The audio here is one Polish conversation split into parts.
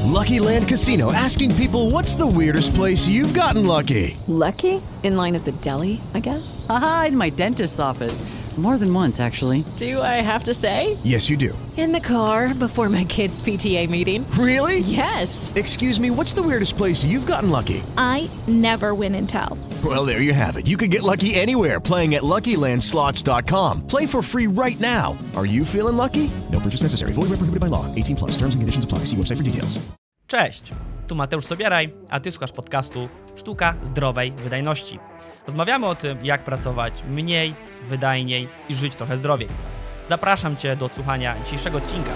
Lucky Land Casino asking people what's the weirdest place you've gotten lucky? Lucky? In line at the deli, I guess? Aha, in my dentist's office. More than once, actually. Do I have to say? Yes, you do. In the car before my kids' PTA meeting. Really? Yes. Excuse me, what's the weirdest place you've gotten lucky? I never win and tell. Well, there you have it. You can get lucky anywhere playing at LuckyLandSlots.com. Play for free right now. Are you feeling lucky? No purchase necessary. Void where prohibited by law. 18 plus. Terms and conditions apply. See website for details. Cześć, tu Mateusz Sobieraj, a Ty słuchasz podcastu Sztuka Zdrowej Wydajności. Rozmawiamy o tym, jak pracować mniej, wydajniej i żyć trochę zdrowiej. Zapraszam Cię do odsłuchania dzisiejszego odcinka.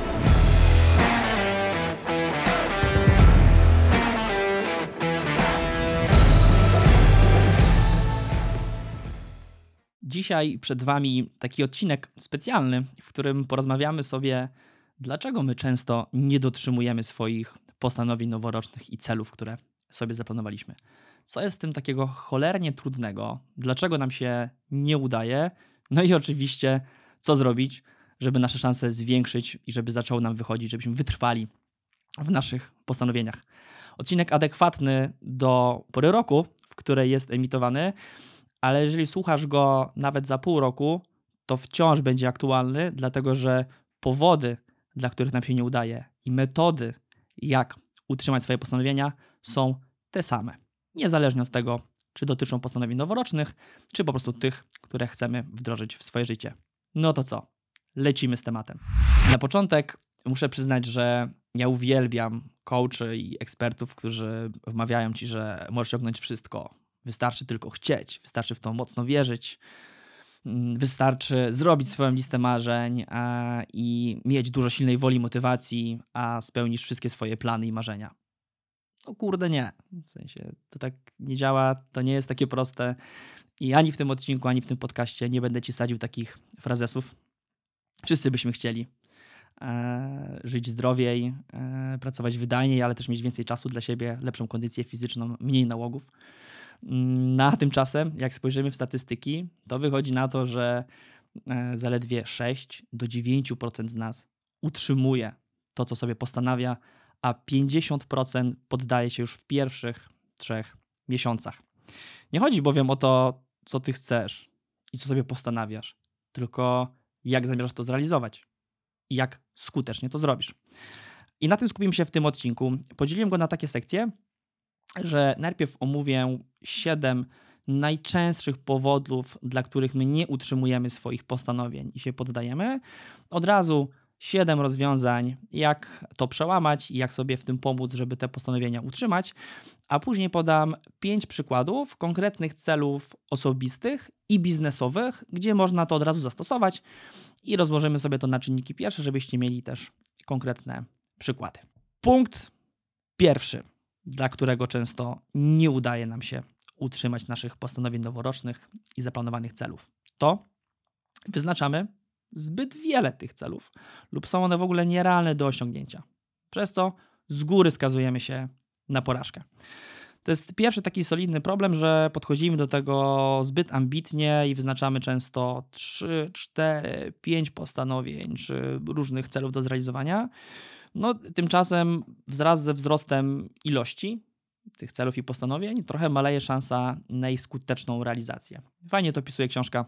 Dzisiaj przed Wami taki odcinek specjalny, w którym porozmawiamy sobie, dlaczego my często nie dotrzymujemy swoich postanowień noworocznych i celów, które sobie zaplanowaliśmy. Co jest z tym takiego cholernie trudnego? Dlaczego nam się nie udaje? No i oczywiście, co zrobić, żeby nasze szanse zwiększyć i żeby zaczęło nam wychodzić, żebyśmy wytrwali w naszych postanowieniach. Odcinek adekwatny do pory roku, w której jest emitowany, ale jeżeli słuchasz go nawet za pół roku, to wciąż będzie aktualny, dlatego że powody, dla których nam się nie udaje i metody, jak utrzymać swoje postanowienia, są te same. Niezależnie od tego, czy dotyczą postanowień noworocznych, czy po prostu tych, które chcemy wdrożyć w swoje życie. No to co? Lecimy z tematem. Na początek muszę przyznać, że ja uwielbiam coachy i ekspertów, którzy wmawiają ci, że możesz osiągnąć wszystko. Wystarczy tylko chcieć, wystarczy w to mocno wierzyć, mm, wystarczy zrobić swoją listę marzeń a, i mieć dużo silnej woli, motywacji, a spełnisz wszystkie swoje plany i marzenia. No kurde, nie. W sensie to tak nie działa, to nie jest takie proste. I ani w tym odcinku, ani w tym podcaście nie będę ci sadził takich frazesów. Wszyscy byśmy chcieli e, żyć zdrowiej, e, pracować wydajniej, ale też mieć więcej czasu dla siebie, lepszą kondycję fizyczną, mniej nałogów. Mm, Na tymczasem, jak spojrzymy w statystyki, to wychodzi na to, że e, zaledwie 6 do 9% z nas utrzymuje to, co sobie postanawia, a 50% poddaje się już w pierwszych trzech miesiącach. Nie chodzi bowiem o to, co ty chcesz i co sobie postanawiasz, tylko jak zamierzasz to zrealizować i jak skutecznie to zrobisz. I na tym skupimy się w tym odcinku. Podzieliłem go na takie sekcje, że najpierw omówię 7 najczęstszych powodów, dla których my nie utrzymujemy swoich postanowień i się poddajemy. Od razu 7 rozwiązań, jak to przełamać i jak sobie w tym pomóc, żeby te postanowienia utrzymać, a później podam 5 przykładów konkretnych celów osobistych i biznesowych, gdzie można to od razu zastosować i rozłożymy sobie to na czynniki pierwsze, żebyście mieli też konkretne przykłady. Punkt pierwszy, dla którego często nie udaje nam się utrzymać naszych postanowień noworocznych i zaplanowanych celów, to wyznaczamy zbyt wiele tych celów lub są one w ogóle nierealne do osiągnięcia. Przez co z góry skazujemy się na porażkę. To jest pierwszy taki solidny problem, że podchodzimy do tego zbyt ambitnie i wyznaczamy często 3, 4, 5 postanowień czy różnych celów do zrealizowania. No, tymczasem wraz ze wzrostem ilości tych celów i postanowień trochę maleje szansa na ich skuteczną realizację. Fajnie to opisuje książka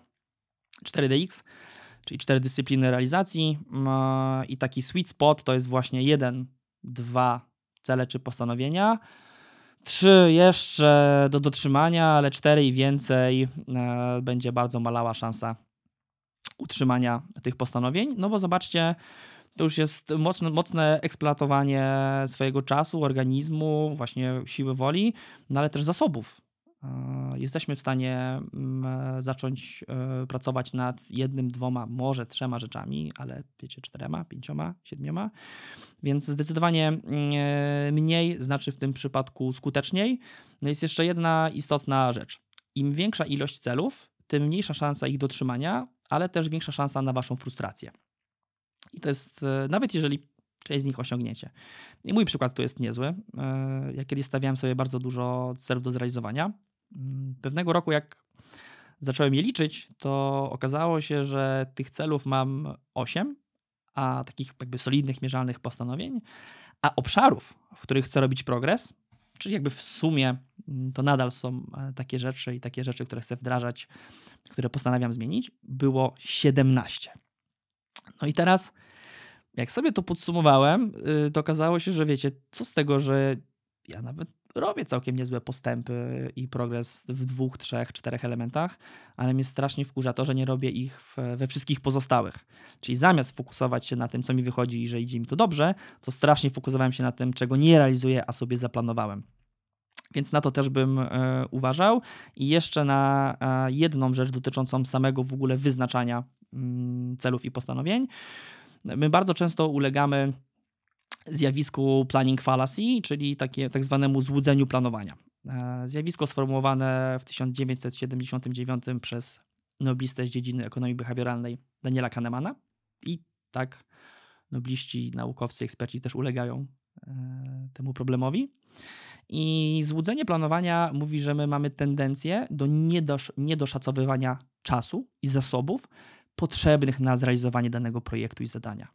4DX, czyli cztery dyscypliny realizacji i taki sweet spot to jest właśnie jeden, dwa cele czy postanowienia, trzy jeszcze do dotrzymania, ale cztery i więcej e, będzie bardzo malała szansa utrzymania tych postanowień, no bo zobaczcie, to już jest mocne, mocne eksploatowanie swojego czasu, organizmu, właśnie siły woli, no ale też zasobów. E, jesteśmy w stanie mm, zacząć e, pracować nad jednym, dwoma, może trzema rzeczami, ale wiecie, czterema, pięcioma, siedmioma. Więc zdecydowanie mm, e, mniej znaczy w tym przypadku skuteczniej. No jest jeszcze jedna istotna rzecz. Im większa ilość celów, tym mniejsza szansa ich dotrzymania, ale też większa szansa na waszą frustrację. I to jest, nawet jeżeli część z nich osiągniecie. I mój przykład tu jest niezły. Ja kiedyś stawiałem sobie bardzo dużo celów do zrealizowania. Mm, pewnego roku, jak zacząłem je liczyć, to okazało się, że tych celów mam 8, a takich jakby solidnych, mierzalnych postanowień, a obszarów, w których chcę robić progres, czyli jakby w sumie mm, to nadal są e, takie rzeczy i takie rzeczy, które chcę wdrażać, które postanawiam zmienić, było 17. No i teraz, jak sobie to podsumowałem, y, to okazało się, że wiecie, co z tego, że ja nawet robię całkiem niezłe postępy i progres w dwóch, trzech, czterech elementach, ale mnie strasznie wkurza to, że nie robię ich we wszystkich pozostałych. Czyli zamiast fokusować się na tym, co mi wychodzi i że idzie mi to dobrze, to strasznie fokusowałem się na tym, czego nie realizuję, a sobie zaplanowałem. Więc na to też bym e, uważał. I jeszcze na e, jedną rzecz dotyczącą samego w ogóle wyznaczania mm, celów i postanowień. My bardzo często ulegamy zjawisku planning fallacy, czyli takie, tak zwanemu złudzeniu planowania. E, zjawisko sformułowane w 1979 przez noblistę z dziedziny ekonomii behawioralnej Daniela Kahnemana. I tak nobliści, naukowcy, eksperci też ulegają e, temu problemowi. I złudzenie planowania mówi, że my mamy tendencję do niedosz, niedoszacowywania czasu i zasobów potrzebnych na zrealizowanie danego projektu i zadania.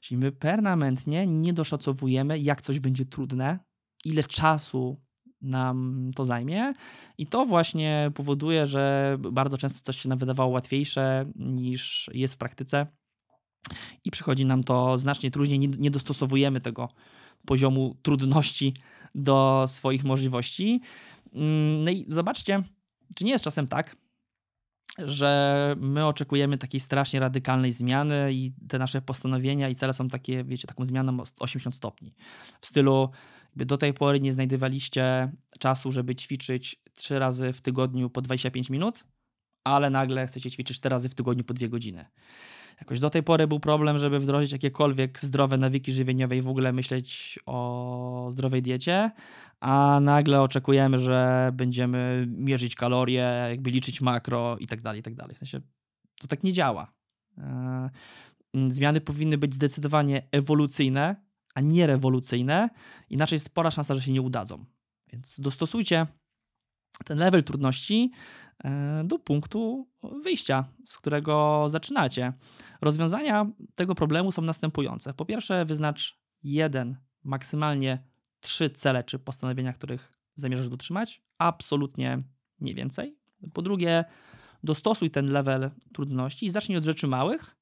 Czyli my permanentnie nie doszacowujemy, jak coś będzie trudne, ile czasu nam to zajmie. I to właśnie powoduje, że bardzo często coś się nam wydawało łatwiejsze niż jest w praktyce. I przychodzi nam to znacznie trudniej, nie dostosowujemy tego poziomu trudności do swoich możliwości. Mm, no i zobaczcie, czy nie jest czasem tak, że my oczekujemy takiej strasznie radykalnej zmiany i te nasze postanowienia i cele są takie, wiecie, taką zmianą 80 stopni. W stylu, do tej pory nie znajdowaliście czasu, żeby ćwiczyć trzy razy w tygodniu po 25 minut, ale nagle chcecie ćwiczyć cztery razy w tygodniu po dwie godziny. Jakoś do tej pory był problem, żeby wdrożyć jakiekolwiek zdrowe nawyki żywieniowe i w ogóle myśleć o zdrowej diecie, a nagle oczekujemy, że będziemy mierzyć kalorie, jakby liczyć makro i tak dalej, i tak dalej. W sensie to tak nie działa. E, zmiany powinny być zdecydowanie ewolucyjne, a nie rewolucyjne, inaczej jest spora szansa, że się nie udadzą. Więc dostosujcie ten level trudności do punktu wyjścia, z którego zaczynacie. Rozwiązania tego problemu są następujące. Po pierwsze, wyznacz jeden, maksymalnie trzy cele czy postanowienia, których zamierzasz dotrzymać, absolutnie nie więcej. Po drugie, dostosuj ten level trudności i zacznij od rzeczy małych,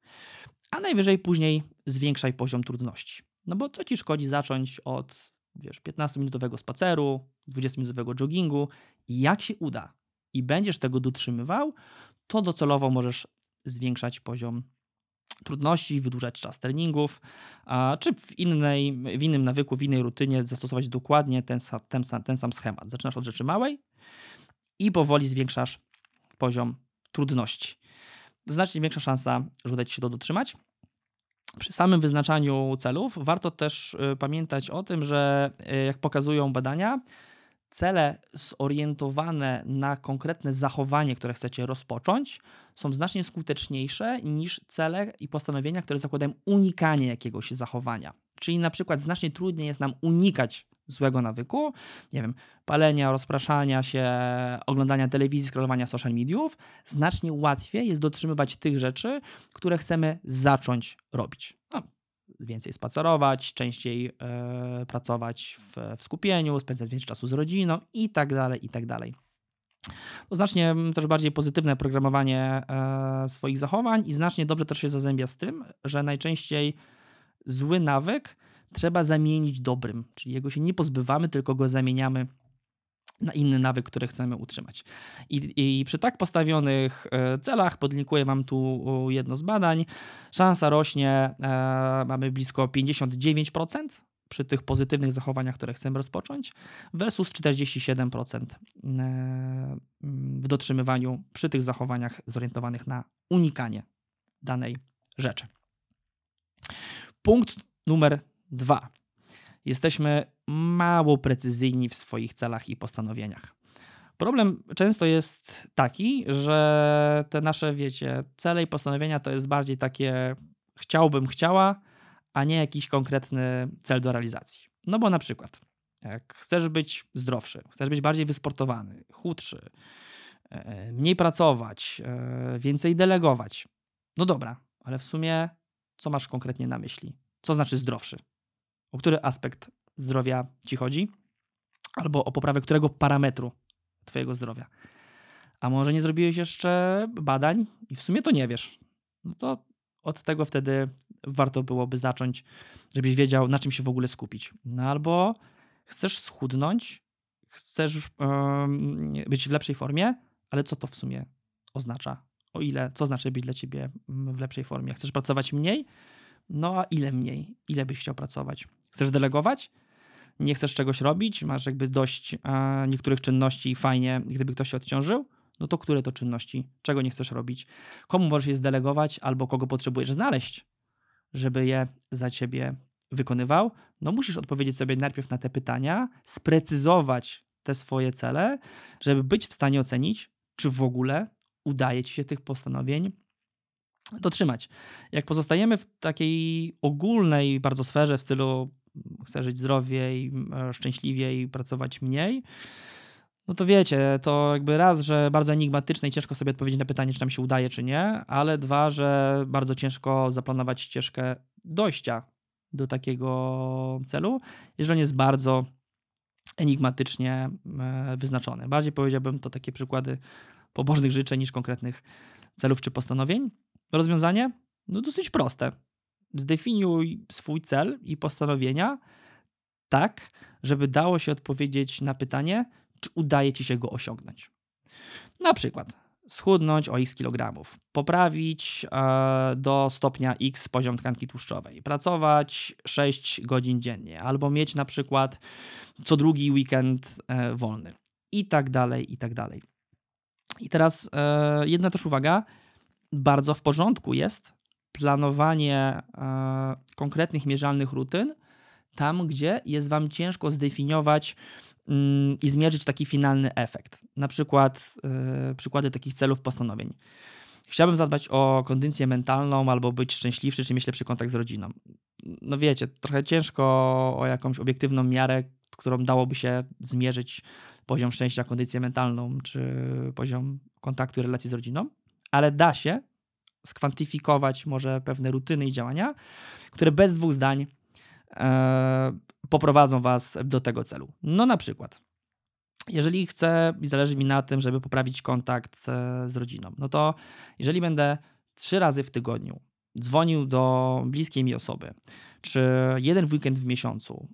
a najwyżej później zwiększaj poziom trudności. No bo co ci szkodzi zacząć od wiesz, 15-minutowego spaceru, 20-minutowego joggingu i jak się uda i będziesz tego dotrzymywał, to docelowo możesz zwiększać poziom trudności, wydłużać czas treningów, a, czy w, innej, w innym nawyku, w innej rutynie zastosować dokładnie ten, ten, ten sam schemat. Zaczynasz od rzeczy małej i powoli zwiększasz poziom trudności. Znacznie większa szansa, że uda Ci się to dotrzymać. Przy samym wyznaczaniu celów warto też y, pamiętać o tym, że y, jak pokazują badania, cele zorientowane na konkretne zachowanie, które chcecie rozpocząć, są znacznie skuteczniejsze niż cele i postanowienia, które zakładają unikanie jakiegoś zachowania. Czyli na przykład znacznie trudniej jest nam unikać złego nawyku, nie wiem, palenia, rozpraszania się, oglądania telewizji, scrollowania social mediów, znacznie łatwiej jest dotrzymywać tych rzeczy, które chcemy zacząć robić. No, więcej spacerować, częściej e, pracować w, w, skupieniu, spędzać więcej czasu z rodziną i tak dalej, i tak dalej. To znacznie też bardziej pozytywne programowanie e, swoich zachowań i znacznie dobrze też się zazębia z tym, że najczęściej zły nawyk trzeba zamienić dobrym, czyli jego się nie pozbywamy, tylko go zamieniamy na inny nawyk, który chcemy utrzymać. I, I, przy tak postawionych e, celach, podlinkuję Wam tu jedno z badań, szansa rośnie, e, mamy blisko 59% przy tych pozytywnych zachowaniach, które chcemy rozpocząć, versus 47% e, w dotrzymywaniu przy tych zachowaniach zorientowanych na unikanie danej rzeczy. Punkt numer dwa. Jesteśmy mało precyzyjni w swoich celach i postanowieniach. Problem często jest taki, że te nasze, wiecie, cele i postanowienia to jest bardziej takie chciałbym, chciała, a nie jakiś konkretny cel do realizacji. No bo na przykład, jak chcesz być zdrowszy, chcesz być bardziej wysportowany, chudszy, e, mniej pracować, e, więcej delegować. No dobra, ale w sumie co masz konkretnie na myśli? Co znaczy zdrowszy? O który aspekt zdrowia ci chodzi? Albo o poprawę którego parametru twojego zdrowia? A może nie zrobiłeś jeszcze badań i w sumie to nie wiesz? No to od tego wtedy warto byłoby zacząć, żebyś wiedział, na czym się w ogóle skupić. No albo chcesz schudnąć, chcesz um, być w lepszej formie, ale co to w sumie oznacza? O ile, co znaczy być dla ciebie w lepszej formie? Chcesz pracować mniej? No a ile mniej? Ile byś chciał pracować? Chcesz delegować? Nie chcesz czegoś robić? Masz jakby dość a, niektórych czynności i fajnie, gdyby ktoś się odciążył? No to które to czynności? Czego nie chcesz robić? Komu możesz je zdelegować albo kogo potrzebujesz znaleźć, żeby je za ciebie wykonywał? No musisz odpowiedzieć sobie najpierw na te pytania, sprecyzować te swoje cele, żeby być w stanie ocenić, czy w ogóle udaje ci się tych postanowień dotrzymać. Jak pozostajemy w takiej ogólnej bardzo sferze w stylu chcę żyć zdrowiej, szczęśliwiej, pracować mniej, no to wiecie, to jakby raz, że bardzo enigmatyczne i ciężko sobie odpowiedzieć na pytanie, czy nam się udaje, czy nie, ale dwa, że bardzo ciężko zaplanować ścieżkę dojścia do takiego celu, jeżeli on jest bardzo enigmatycznie e, wyznaczony. Bardziej powiedziałbym to takie przykłady pobożnych życzeń niż konkretnych celów czy postanowień. Rozwiązanie? No dosyć proste. Zdefiniuj swój cel i postanowienia tak, żeby dało się odpowiedzieć na pytanie, czy udaje ci się go osiągnąć. Na przykład schudnąć o x kilogramów, poprawić e, do stopnia x poziom tkanki tłuszczowej, pracować 6 godzin dziennie, albo mieć na przykład co drugi weekend e, wolny i tak dalej, i tak dalej. I teraz e, jedna też uwaga, bardzo w porządku jest planowanie konkretnych mierzalnych rutyn tam, gdzie jest Wam ciężko zdefiniować Mm, i zmierzyć taki finalny efekt. Na przykład yy, przykłady takich celów, postanowień. Chciałbym zadbać o kondycję mentalną albo być szczęśliwszy, czy mieć lepszy kontakt z rodziną. No wiecie, trochę ciężko o jakąś obiektywną miarę, którą dałoby się zmierzyć poziom szczęścia, kondycję mentalną, czy poziom kontaktu i relacji z rodziną, ale da się skwantyfikować może pewne rutyny i działania, które bez dwóch zdań e, poprowadzą Was do tego celu. No na przykład, jeżeli chcę i zależy mi na tym, żeby poprawić kontakt e, z rodziną, no to jeżeli będę trzy razy w tygodniu dzwonił do bliskiej mi osoby, czy jeden weekend w miesiącu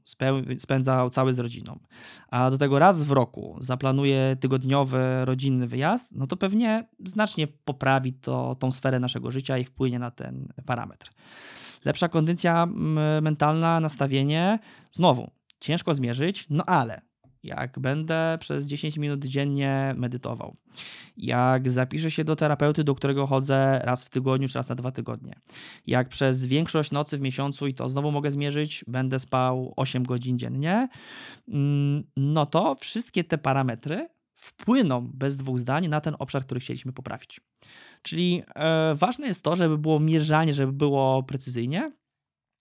spędzał cały z rodziną, a do tego raz w roku zaplanuję tygodniowy rodzinny wyjazd, no to pewnie znacznie poprawi to tą sferę naszego życia i wpłynie na ten parametr. Lepsza kondycja mentalna, nastawienie, znowu ciężko zmierzyć, no ale jak będę przez 10 minut dziennie medytował, jak zapiszę się do terapeuty, do którego chodzę raz w tygodniu czy raz na dwa tygodnie, jak przez większość nocy w miesiącu, i to znowu mogę zmierzyć, będę spał 8 godzin dziennie, mm, no to wszystkie te parametry wpłyną bez dwóch zdań na ten obszar, który chcieliśmy poprawić. Czyli e, ważne jest to, żeby było mierzalnie, żeby było precyzyjnie,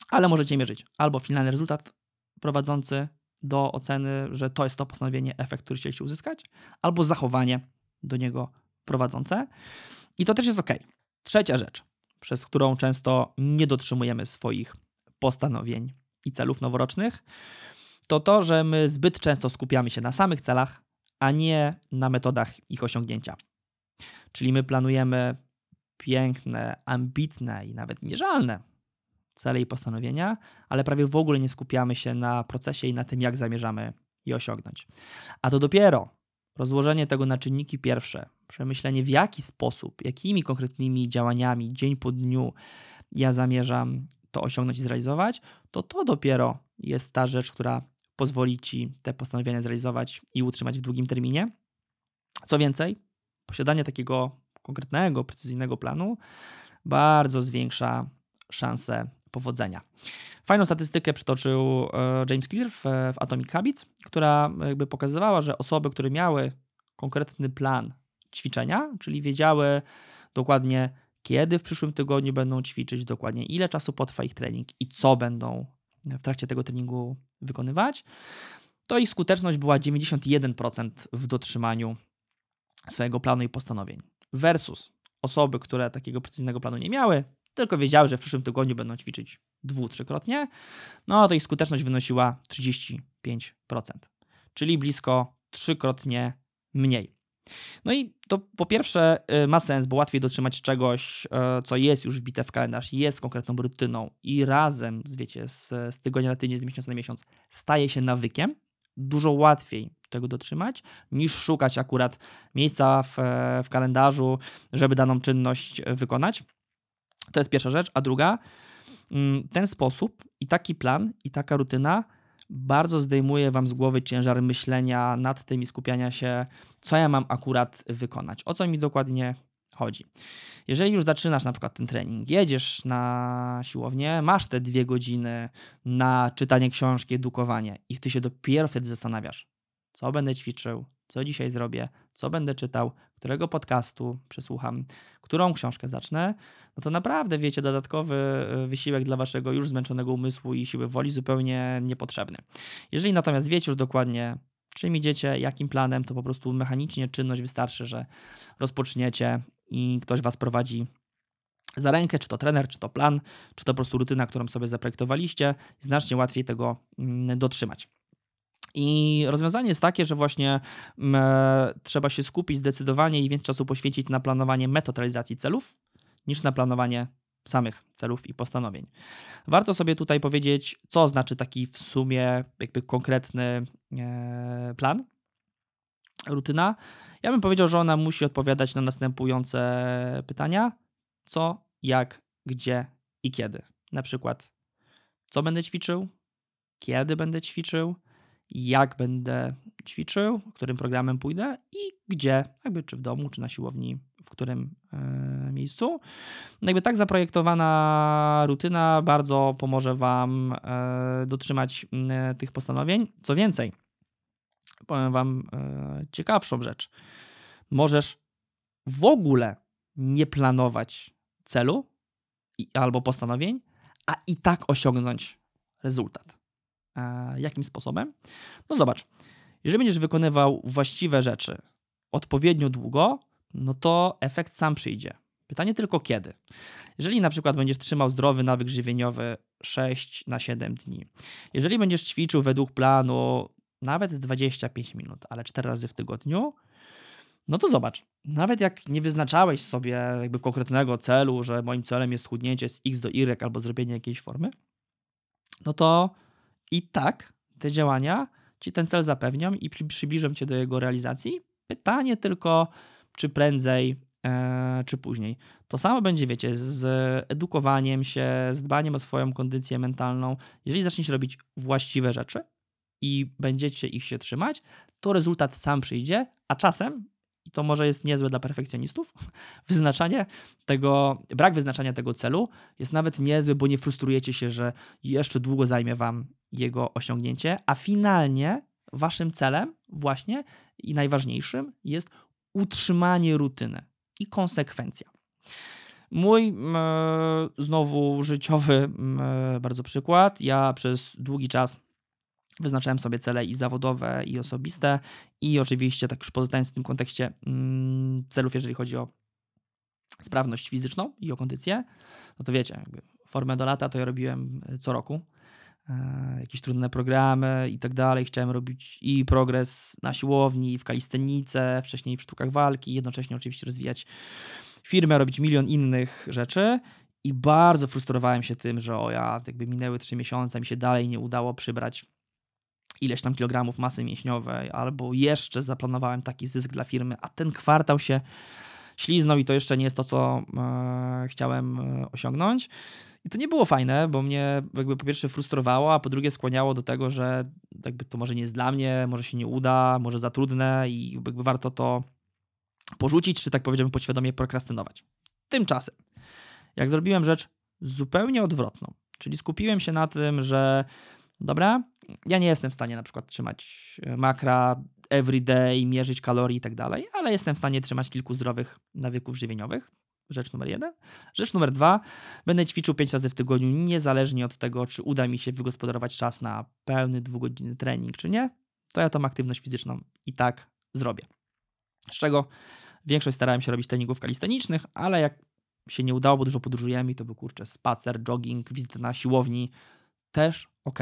ale możecie mierzyć albo finalny rezultat prowadzący do oceny, że to jest to postanowienie, efekt, który chcieliście uzyskać, albo zachowanie do niego prowadzące. I to też jest ok. Trzecia rzecz, przez którą często nie dotrzymujemy swoich postanowień i celów noworocznych, to to, że my zbyt często skupiamy się na samych celach, a nie na metodach ich osiągnięcia. Czyli my planujemy piękne, ambitne i nawet mierzalne cele i postanowienia, ale prawie w ogóle nie skupiamy się na procesie i na tym, jak zamierzamy je osiągnąć. A to dopiero rozłożenie tego na czynniki pierwsze, przemyślenie w jaki sposób, jakimi konkretnymi działaniami dzień po dniu ja zamierzam to osiągnąć i zrealizować, to to dopiero jest ta rzecz, która pozwoli ci te postanowienia zrealizować i utrzymać w długim terminie. Co więcej, posiadanie takiego konkretnego, precyzyjnego planu bardzo zwiększa szanse powodzenia. Fajną statystykę przytoczył e, James Clear w, w Atomic Habits, która jakby pokazywała, że osoby, które miały konkretny plan ćwiczenia, czyli wiedziały dokładnie, kiedy w przyszłym tygodniu będą ćwiczyć, dokładnie ile czasu potrwa ich trening i co będą w trakcie tego treningu wykonywać, to ich skuteczność była 91% w dotrzymaniu swojego planu i postanowień. Versus osoby, które takiego precyzyjnego planu nie miały, tylko wiedziały, że w przyszłym tygodniu będą ćwiczyć dwu, trzykrotnie, no to ich skuteczność wynosiła 35%, czyli blisko trzykrotnie mniej. No i to po pierwsze y, ma sens, bo łatwiej dotrzymać czegoś, y, co jest już wbite w kalendarz, jest konkretną rutyną i razem, wiecie, z, z tygodnia na tydzień, z miesiąca na miesiąc staje się nawykiem. Dużo łatwiej tego dotrzymać, niż szukać akurat miejsca w, w kalendarzu, żeby daną czynność wykonać. To jest pierwsza rzecz. A druga, mm, ten sposób i taki plan i taka rutyna bardzo zdejmuje wam z głowy ciężar myślenia nad tym i skupiania się, co ja mam akurat wykonać, o co mi dokładnie chodzi. Jeżeli już zaczynasz na przykład ten trening, jedziesz na siłownię, masz te dwie godziny na czytanie książki, edukowanie i ty się dopiero wtedy zastanawiasz, co będę ćwiczył, co dzisiaj zrobię, co będę czytał, którego podcastu przesłucham, którą książkę zacznę, no to naprawdę, wiecie, dodatkowy e, wysiłek dla waszego już zmęczonego umysłu i siły woli zupełnie niepotrzebny. Jeżeli natomiast wiecie już dokładnie, czym idziecie, jakim planem, to po prostu mechanicznie czynność wystarczy, że rozpoczniecie i ktoś was prowadzi za rękę, czy to trener, czy to plan, czy to po prostu rutyna, którą sobie zaprojektowaliście, znacznie łatwiej tego mm, dotrzymać. I rozwiązanie jest takie, że właśnie mm, e, trzeba się skupić zdecydowanie i więcej czasu poświęcić na planowanie metod realizacji celów, niż na planowanie samych celów i postanowień. Warto sobie tutaj powiedzieć, co znaczy taki w sumie jakby konkretny e, plan, rutyna. Ja bym powiedział, że ona musi odpowiadać na następujące pytania: co, jak, gdzie i kiedy. Na przykład, co będę ćwiczył, kiedy będę ćwiczył, jak będę ćwiczył, którym programem pójdę i gdzie, jakby czy w domu, czy na siłowni, w którym e, miejscu. No jakby tak zaprojektowana rutyna bardzo pomoże Wam e, dotrzymać e, tych postanowień. Co więcej, powiem Wam ciekawszą rzecz. Możesz w ogóle nie planować celu albo postanowień, a i tak osiągnąć rezultat. E, jakim sposobem? No zobacz, jeżeli będziesz wykonywał właściwe rzeczy odpowiednio długo, no to efekt sam przyjdzie. Pytanie tylko kiedy. Jeżeli na przykład będziesz trzymał zdrowy nawyk żywieniowy 6 na 7 dni, jeżeli będziesz ćwiczył według planu nawet 25 minut, ale 4 razy w tygodniu, no to zobacz, nawet jak nie wyznaczałeś sobie jakby konkretnego celu, że moim celem jest schudnięcie z X do Y albo zrobienie jakiejś formy, no to i tak te działania ci ten cel zapewnią i przybliżą cię do jego realizacji. Pytanie tylko, czy prędzej, e, czy później. To samo będzie, wiecie, z edukowaniem się, z dbaniem o swoją kondycję mentalną. Jeżeli zaczniecie robić właściwe rzeczy i będziecie ich się trzymać, to rezultat sam przyjdzie, a czasem i to może jest niezłe dla perfekcjonistów, wyznaczanie tego, brak wyznaczania tego celu jest nawet niezły, bo nie frustrujecie się, że jeszcze długo zajmie wam jego osiągnięcie, a finalnie waszym celem właśnie i najważniejszym jest utrzymanie rutyny i konsekwencja. Mój e, znowu życiowy e, bardzo przykład. Ja przez długi czas Wyznaczałem sobie cele i zawodowe, i osobiste, i oczywiście, tak już pozostając w tym kontekście mm, celów, jeżeli chodzi o sprawność fizyczną i o kondycję, no to wiecie, formę do lata to ja robiłem e, co roku. E, jakieś trudne programy i tak dalej. Chciałem robić i progres na siłowni, w kalistenice, wcześniej w sztukach walki, jednocześnie oczywiście rozwijać firmę, robić milion innych rzeczy. I bardzo frustrowałem się tym, że o ja, jakby minęły trzy miesiące, mi się dalej nie udało przybrać ileś tam kilogramów masy mięśniowej, albo jeszcze zaplanowałem taki zysk dla firmy, a ten kwartał się śliznął i to jeszcze nie jest to, co e, chciałem e, osiągnąć. I to nie było fajne, bo mnie jakby po pierwsze frustrowało, a po drugie skłaniało do tego, że jakby to może nie jest dla mnie, może się nie uda, może za trudne i jakby warto to porzucić, czy tak powiedziałbym podświadomie prokrastynować. Tymczasem, jak zrobiłem rzecz zupełnie odwrotną, czyli skupiłem się na tym, że dobra, ja nie jestem w stanie na przykład trzymać e, makra every day, mierzyć kalorii i tak dalej, ale jestem w stanie trzymać kilku zdrowych nawyków żywieniowych. Rzecz numer jeden. Rzecz numer dwa, będę ćwiczył pięć razy w tygodniu, niezależnie od tego, czy uda mi się wygospodarować czas na pełny dwugodzinny trening, czy nie, to ja tą aktywność fizyczną i tak zrobię. Z czego większość starałem się robić treningów kalistenicznych, ale jak się nie udało, bo dużo podróżujemy to był kurczę spacer, jogging, wizyta na siłowni, też ok.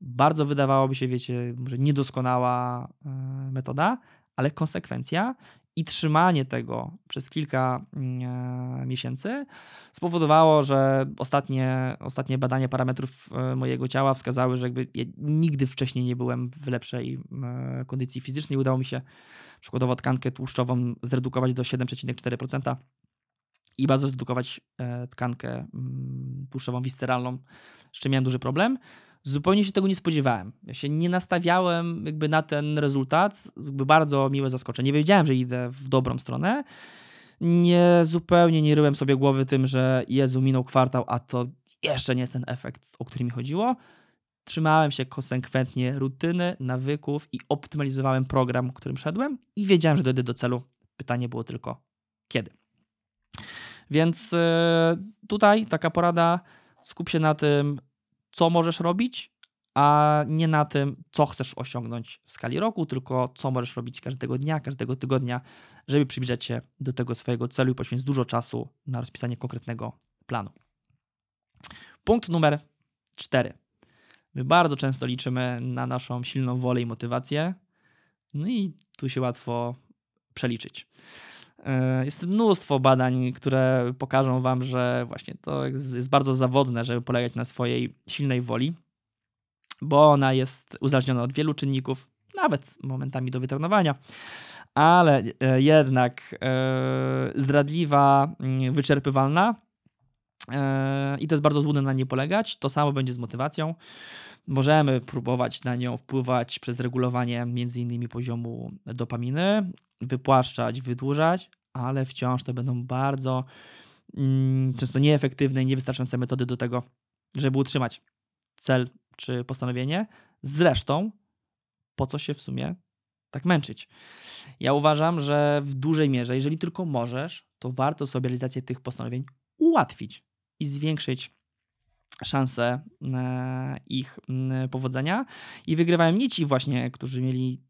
Bardzo wydawałoby się, wiecie, może niedoskonała e, metoda, ale konsekwencja i trzymanie tego przez kilka mm, e, miesięcy spowodowało, że ostatnie, ostatnie badania parametrów e, mojego ciała wskazały, że jakby ja nigdy wcześniej nie byłem w lepszej kondycji fizycznej. Udało mi się przykładowo tkankę tłuszczową zredukować do 7,4% i bardzo zredukować tkankę mm, tłuszczową visceralną, z czym miałem duży problem zupełnie się tego nie spodziewałem. Ja się nie nastawiałem jakby na ten rezultat. Jakby bardzo miłe zaskoczenie. Nie wiedziałem, że idę w dobrą stronę. Nie zupełnie nie ryłem sobie głowy tym, że Jezu, minął kwartał, a to jeszcze nie jest ten efekt, o który mi chodziło. Trzymałem się konsekwentnie rutyny, nawyków i optymalizowałem program, którym szedłem i wiedziałem, że dojdę do celu. Pytanie było tylko kiedy. Więc e, tutaj taka porada, skup się na tym, co możesz robić, a nie na tym, co chcesz osiągnąć w skali roku, tylko co możesz robić każdego dnia, każdego tygodnia, żeby przybliżać się do tego swojego celu i poświęcić dużo czasu na rozpisanie konkretnego planu. Punkt numer cztery. My bardzo często liczymy na naszą silną wolę i motywację, no i tu się łatwo przeliczyć. E, jest mnóstwo badań, które pokażą Wam, że właśnie to jest bardzo zawodne, żeby polegać na swojej silnej woli, bo ona jest uzależniona od wielu czynników, nawet momentami do wytrenowania, ale e, jednak e, zdradliwa, mm, wyczerpywalna i to jest bardzo złudne na nie polegać. To samo będzie z motywacją. Możemy próbować na nią wpływać przez regulowanie m.in. poziomu dopaminy, wypłaszczać, wydłużać, ale wciąż to będą bardzo mm, często nieefektywne i niewystarczające metody do tego, żeby utrzymać cel czy postanowienie. Zresztą, po co się w sumie tak męczyć? Ja uważam, że w dużej mierze, jeżeli tylko możesz, to warto sobie realizację tych postanowień ułatwić i zwiększyć szanse ich mm, powodzenia. I wygrywają nie ci właśnie, którzy mieli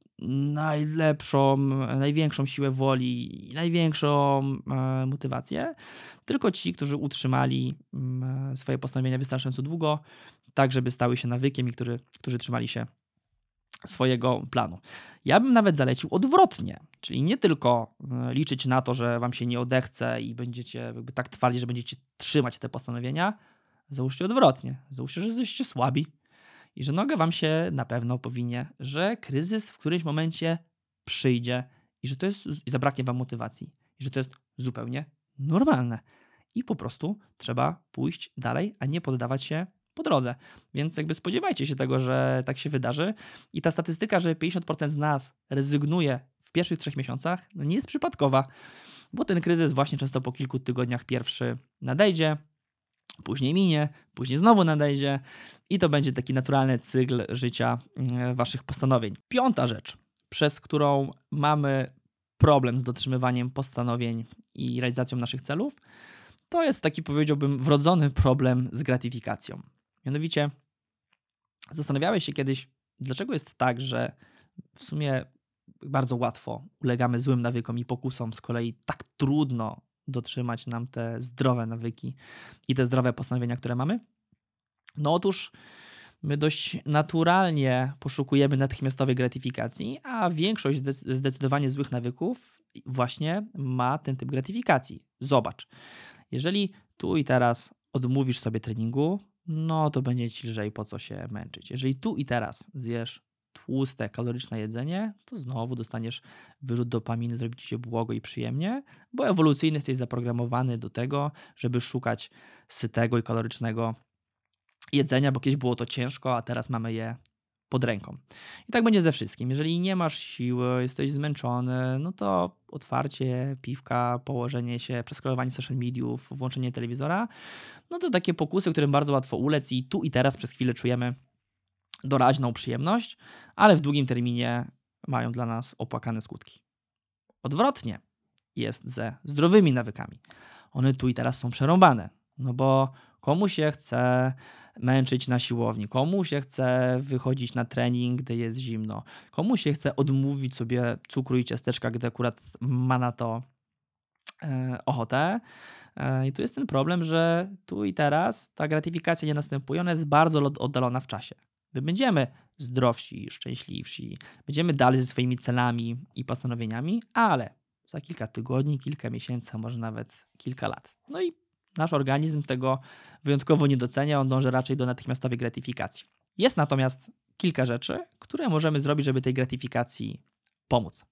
najlepszą, największą siłę woli i największą e, motywację, tylko ci, którzy utrzymali mm, swoje postanowienia wystarczająco długo, tak żeby stały się nawykiem i którzy, którzy trzymali się swojego planu. Ja bym nawet zalecił odwrotnie, czyli nie tylko e, liczyć na to, że wam się nie odechce i będziecie tak trwali, że będziecie trzymać te postanowienia, załóżcie odwrotnie. Załóżcie, że jesteście słabi, i że noga wam się na pewno powinie, że kryzys w którymś momencie przyjdzie i że to jest, i zabraknie wam motywacji, i że to jest zupełnie normalne. I po prostu trzeba pójść dalej, a nie poddawać się po drodze. Więc jakby spodziewajcie się tego, że tak się wydarzy. I ta statystyka, że 50% z nas rezygnuje w pierwszych trzech miesiącach, no nie jest przypadkowa, bo ten kryzys właśnie często po kilku tygodniach pierwszy nadejdzie, później minie, później znowu nadejdzie i to będzie taki naturalny cykl życia mm, waszych postanowień. Piąta rzecz, przez którą mamy problem z dotrzymywaniem postanowień i realizacją naszych celów, to jest taki, powiedziałbym, wrodzony problem z gratyfikacją. Mianowicie, zastanawiałeś się kiedyś, dlaczego jest tak, że w sumie bardzo łatwo ulegamy złym nawykom i pokusom, z kolei tak trudno dotrzymać nam te zdrowe nawyki i te zdrowe postanowienia, które mamy? No otóż my dość naturalnie poszukujemy natychmiastowej gratyfikacji, a większość zdecydowanie złych nawyków właśnie ma ten typ gratyfikacji. Zobacz, jeżeli tu i teraz odmówisz sobie treningu, no to będzie ci lżej po co się męczyć. Jeżeli tu i teraz zjesz tłuste, kaloryczne jedzenie, to znowu dostaniesz wyrzut dopaminy, zrobi ci się błogo i przyjemnie, bo ewolucyjny jesteś zaprogramowany do tego, żeby szukać sytego i kalorycznego jedzenia, bo kiedyś było to ciężko, a teraz mamy je pod ręką. I tak będzie ze wszystkim. Jeżeli nie masz siły, jesteś zmęczony, no to otwarcie piwka, położenie się, przeskrolowanie social mediów, włączenie telewizora, no to takie pokusy, którym bardzo łatwo ulec i tu i teraz przez chwilę czujemy doraźną przyjemność, ale w długim terminie mają dla nas opłakane skutki. Odwrotnie jest ze zdrowymi nawykami. One tu i teraz są przerąbane, no bo komu się chce męczyć na siłowni, komu się chce wychodzić na trening, gdy jest zimno, komu się chce odmówić sobie cukru i ciasteczka, gdy akurat ma na to e, ochotę. E, I tu jest ten problem, że tu i teraz ta gratyfikacja nie następuje, ona jest bardzo oddalona w czasie. My będziemy zdrowsi, szczęśliwsi, będziemy dalej ze swoimi celami i postanowieniami, ale za kilka tygodni, kilka miesięcy, może nawet kilka lat. No i nasz organizm tego wyjątkowo nie docenia, on dąży raczej do natychmiastowej gratyfikacji. Jest natomiast kilka rzeczy, które możemy zrobić, żeby tej gratyfikacji pomóc.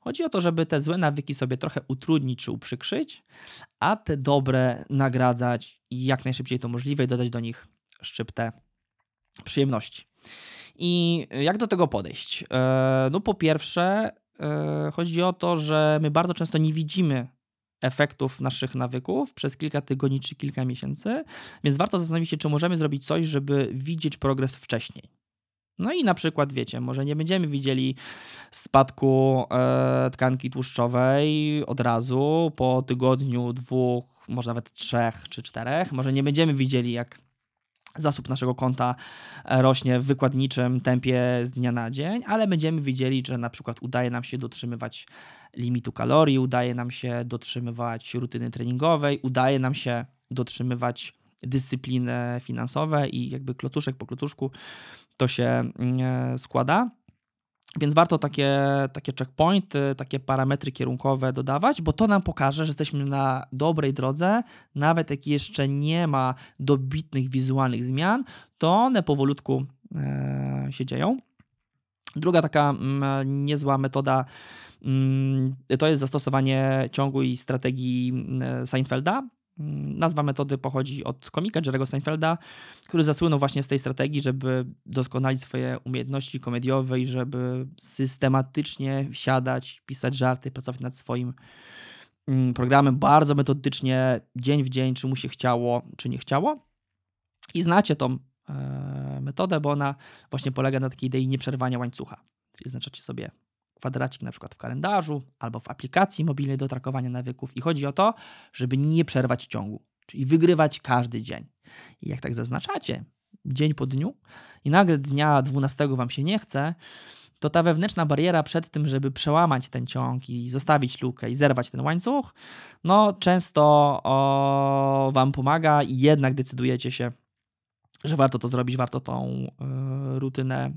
Chodzi o to, żeby te złe nawyki sobie trochę utrudnić czy uprzykrzyć, a te dobre nagradzać i jak najszybciej to możliwe i dodać do nich szczyptę przyjemności. I jak do tego podejść? E, no po pierwsze, e, chodzi o to, że my bardzo często nie widzimy efektów naszych nawyków przez kilka tygodni czy kilka miesięcy, więc warto zastanowić się, czy możemy zrobić coś, żeby widzieć progres wcześniej. No i na przykład, wiecie, może nie będziemy widzieli spadku e, tkanki tłuszczowej od razu po tygodniu, dwóch, może nawet trzech czy czterech. Może nie będziemy widzieli, jak zasób naszego konta e, rośnie w wykładniczym tempie z dnia na dzień, ale będziemy widzieli, że na przykład udaje nam się dotrzymywać limitu kalorii, udaje nam się dotrzymywać rutyny treningowej, udaje nam się dotrzymywać dyscypliny finansowe i jakby klotuszek po klotuszku to się mm, e, składa. Więc warto takie, takie checkpointy, takie parametry kierunkowe dodawać, bo to nam pokaże, że jesteśmy na dobrej drodze. Nawet jak jeszcze nie ma dobitnych wizualnych zmian, to one powolutku e, się dzieją. Druga taka mm, niezła metoda mm, to jest zastosowanie ciągłej strategii mm, Seinfelda, nazwa metody pochodzi od komika Jerry'ego Seinfelda, który zasłynął właśnie z tej strategii, żeby doskonalić swoje umiejętności komediowe i żeby systematycznie siadać, pisać żarty, pracować nad swoim mm, programem bardzo metodycznie, dzień w dzień, czy mu się chciało, czy nie chciało. I znacie tą e, metodę, bo ona właśnie polega na takiej idei nieprzerwania łańcucha. Czyli znaczacie sobie kwadracik na przykład w kalendarzu albo w aplikacji mobilnej do trakowania nawyków i chodzi o to, żeby nie przerwać ciągu, czyli wygrywać każdy dzień. I jak tak zaznaczacie dzień po dniu i nagle dnia 12 wam się nie chce, to ta wewnętrzna bariera przed tym, żeby przełamać ten ciąg i zostawić lukę i zerwać ten łańcuch, no często o, wam pomaga i jednak decydujecie się, że warto to zrobić, warto tą y, rutynę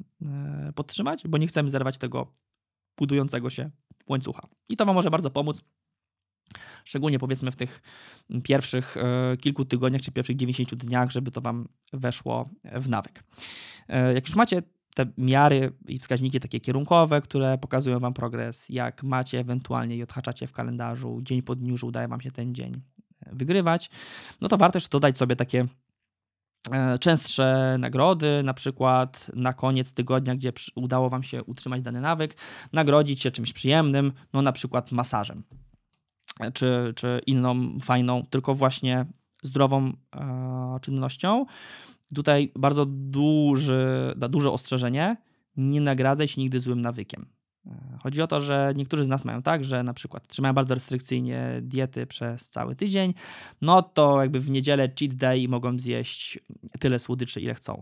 y, podtrzymać, bo nie chcemy zerwać tego budującego się łańcucha. I to Wam może bardzo pomóc. Szczególnie powiedzmy w tych pierwszych e, kilku tygodniach czy pierwszych 90 dniach, żeby to Wam weszło w nawyk. E, jak już macie te miary i wskaźniki takie kierunkowe, które pokazują Wam progres, jak macie ewentualnie i odhaczacie w kalendarzu dzień po dniu, że udaje Wam się ten dzień wygrywać, no to warto jeszcze dodać sobie takie E, częstsze nagrody, na przykład na koniec tygodnia, gdzie udało Wam się utrzymać dany nawyk, nagrodzić się czymś przyjemnym, no na przykład masażem, e, czy, czy inną fajną, tylko właśnie zdrową e, czynnością. Tutaj bardzo duży, duże ostrzeżenie, nie nagradzaj się nigdy złym nawykiem. Chodzi o to, że niektórzy z nas mają tak, że na przykład trzymają bardzo restrykcyjnie diety przez cały tydzień, no to jakby w niedzielę cheat day mogą zjeść tyle słodyczy, ile chcą.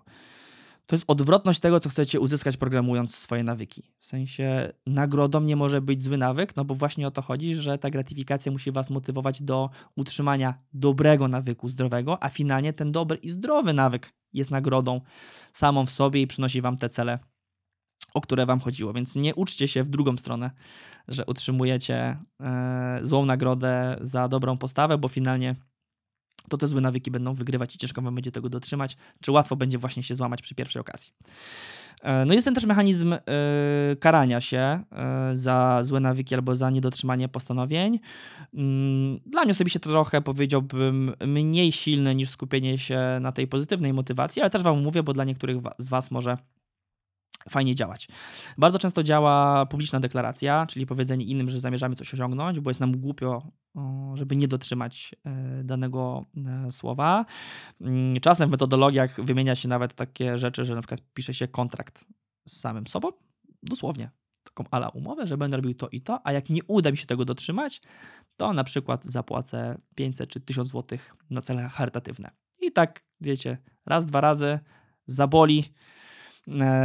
To jest odwrotność tego, co chcecie uzyskać programując swoje nawyki. W sensie nagrodą nie może być zły nawyk, no bo właśnie o to chodzi, że ta gratyfikacja musi was motywować do utrzymania dobrego nawyku, zdrowego, a finalnie ten dobry i zdrowy nawyk jest nagrodą samą w sobie i przynosi wam te cele o które wam chodziło. Więc nie uczcie się w drugą stronę, że utrzymujecie e, złą nagrodę za dobrą postawę, bo finalnie to te złe nawyki będą wygrywać i ciężko wam będzie tego dotrzymać, czy łatwo będzie właśnie się złamać przy pierwszej okazji. E, no jest ten też mechanizm y, karania się y, za złe nawyki albo za niedotrzymanie postanowień. Mm, dla mnie osobiście trochę powiedziałbym mniej silne niż skupienie się na tej pozytywnej motywacji, ale też wam mówię, bo dla niektórych z was może fajnie działać. Bardzo często działa publiczna deklaracja, czyli powiedzenie innym, że zamierzamy coś osiągnąć, bo jest nam głupio, żeby nie dotrzymać e, danego e, słowa. Mm, czasem w metodologiach wymienia się nawet takie rzeczy, że na przykład pisze się kontrakt z samym sobą, dosłownie taką ala umowę, że będę robił to i to, a jak nie uda mi się tego dotrzymać, to na przykład zapłacę 500 czy 1000 zł na cele charytatywne. I tak, wiecie, raz, dwa razy zaboli,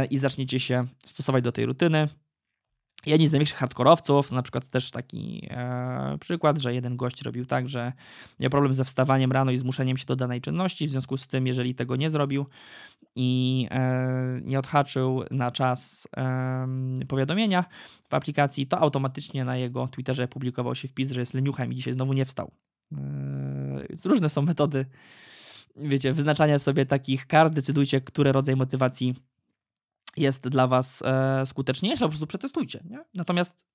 i zaczniecie się stosować do tej rutyny. Jedni z największych hardkorowców, na przykład też taki e, przykład, że jeden gość robił tak, że miał problem ze wstawaniem rano i zmuszeniem się do danej czynności, w związku z tym, jeżeli tego nie zrobił i e, nie odhaczył na czas e, powiadomienia w aplikacji, to automatycznie na jego Twitterze publikował się wpis, że jest leniuchem i dzisiaj znowu nie wstał. E, różne są metody, wiecie, wyznaczania sobie takich kart, decydujcie, który rodzaj motywacji jest dla Was e, skuteczniejsze, po prostu przetestujcie. Nie? Natomiast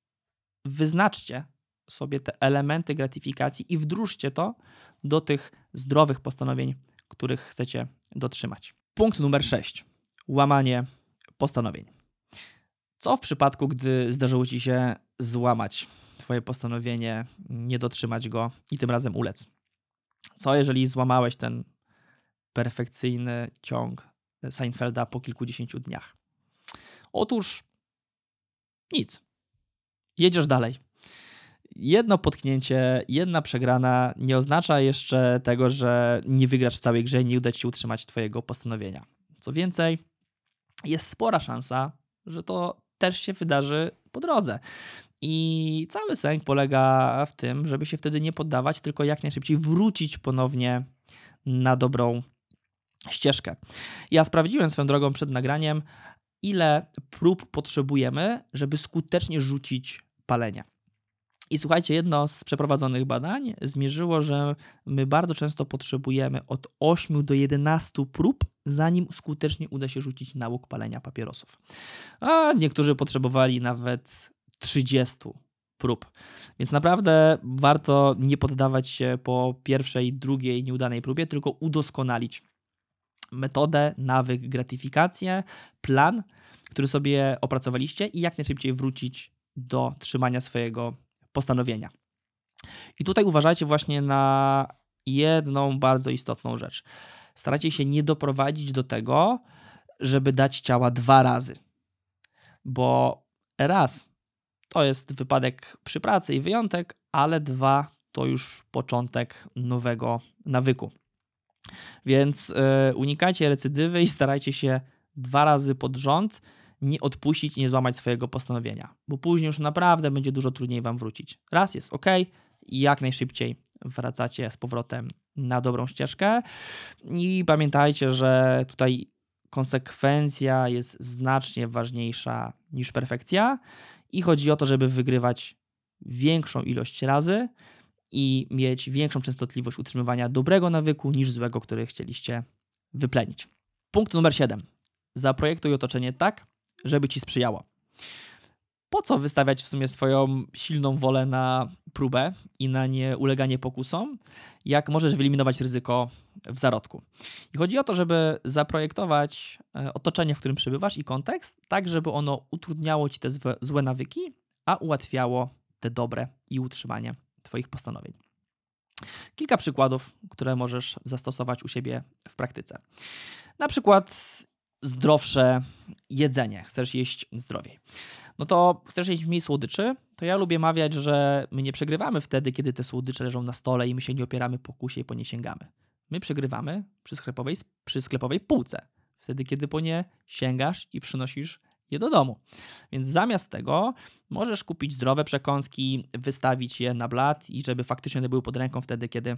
wyznaczcie sobie te elementy gratyfikacji i wdróżcie to do tych zdrowych postanowień, których chcecie dotrzymać. Punkt numer 6. Łamanie postanowień. Co w przypadku, gdy zdarzyło Ci się złamać Twoje postanowienie, nie dotrzymać go i tym razem ulec? Co jeżeli złamałeś ten perfekcyjny ciąg Seinfelda po kilkudziesięciu dniach? Otóż nic. Jedziesz dalej. Jedno potknięcie, jedna przegrana nie oznacza jeszcze tego, że nie wygrasz w całej grze i nie uda ci się utrzymać twojego postanowienia. Co więcej, jest spora szansa, że to też się wydarzy po drodze. I cały sęk polega w tym, żeby się wtedy nie poddawać, tylko jak najszybciej wrócić ponownie na dobrą ścieżkę. Ja sprawdziłem swoją drogą przed nagraniem, ile prób potrzebujemy, żeby skutecznie rzucić palenie. I słuchajcie, jedno z przeprowadzonych badań zmierzyło, że my bardzo często potrzebujemy od 8 do 11 prób, zanim skutecznie uda się rzucić nałóg palenia papierosów. A niektórzy potrzebowali nawet 30 prób. Więc naprawdę warto nie poddawać się po pierwszej, drugiej nieudanej próbie, tylko udoskonalić metodę, nawyk, gratyfikację, plan, który sobie opracowaliście i jak najszybciej wrócić do trzymania swojego postanowienia. I tutaj uważajcie właśnie na jedną bardzo istotną rzecz. Starajcie się nie doprowadzić do tego, żeby dać ciała dwa razy. Bo raz to jest wypadek przy pracy i wyjątek, ale dwa to już początek nowego nawyku. Więc yy, unikajcie recydywy i starajcie się dwa razy pod rząd nie odpuścić i nie złamać swojego postanowienia, bo później już naprawdę będzie dużo trudniej Wam wrócić. Raz jest ok i jak najszybciej wracacie z powrotem na dobrą ścieżkę. I pamiętajcie, że tutaj konsekwencja jest znacznie ważniejsza niż perfekcja i chodzi o to, żeby wygrywać większą ilość razy i mieć większą częstotliwość utrzymywania dobrego nawyku niż złego, który chcieliście wyplenić. Punkt numer 7. Zaprojektuj otoczenie tak, żeby ci sprzyjało. Po co wystawiać w sumie swoją silną wolę na próbę i na nieuleganie pokusom, jak możesz wyeliminować ryzyko w zarodku? I chodzi o to, żeby zaprojektować e, otoczenie, w którym przebywasz i kontekst, tak żeby ono utrudniało ci te złe nawyki, a ułatwiało te dobre i utrzymanie Twoich postanowień. Kilka przykładów, które możesz zastosować u siebie w praktyce. Na przykład zdrowsze jedzenie, chcesz jeść zdrowiej. No to chcesz jeść mniej słodyczy, to ja lubię mawiać, że my nie przegrywamy wtedy, kiedy te słodycze leżą na stole i my się nie opieramy po kusie i po nie sięgamy. My przegrywamy przy sklepowej, przy sklepowej półce, wtedy kiedy po nie sięgasz i przynosisz je do domu. Więc zamiast tego możesz kupić zdrowe przekąski, wystawić je na blat i żeby faktycznie one były pod ręką wtedy, kiedy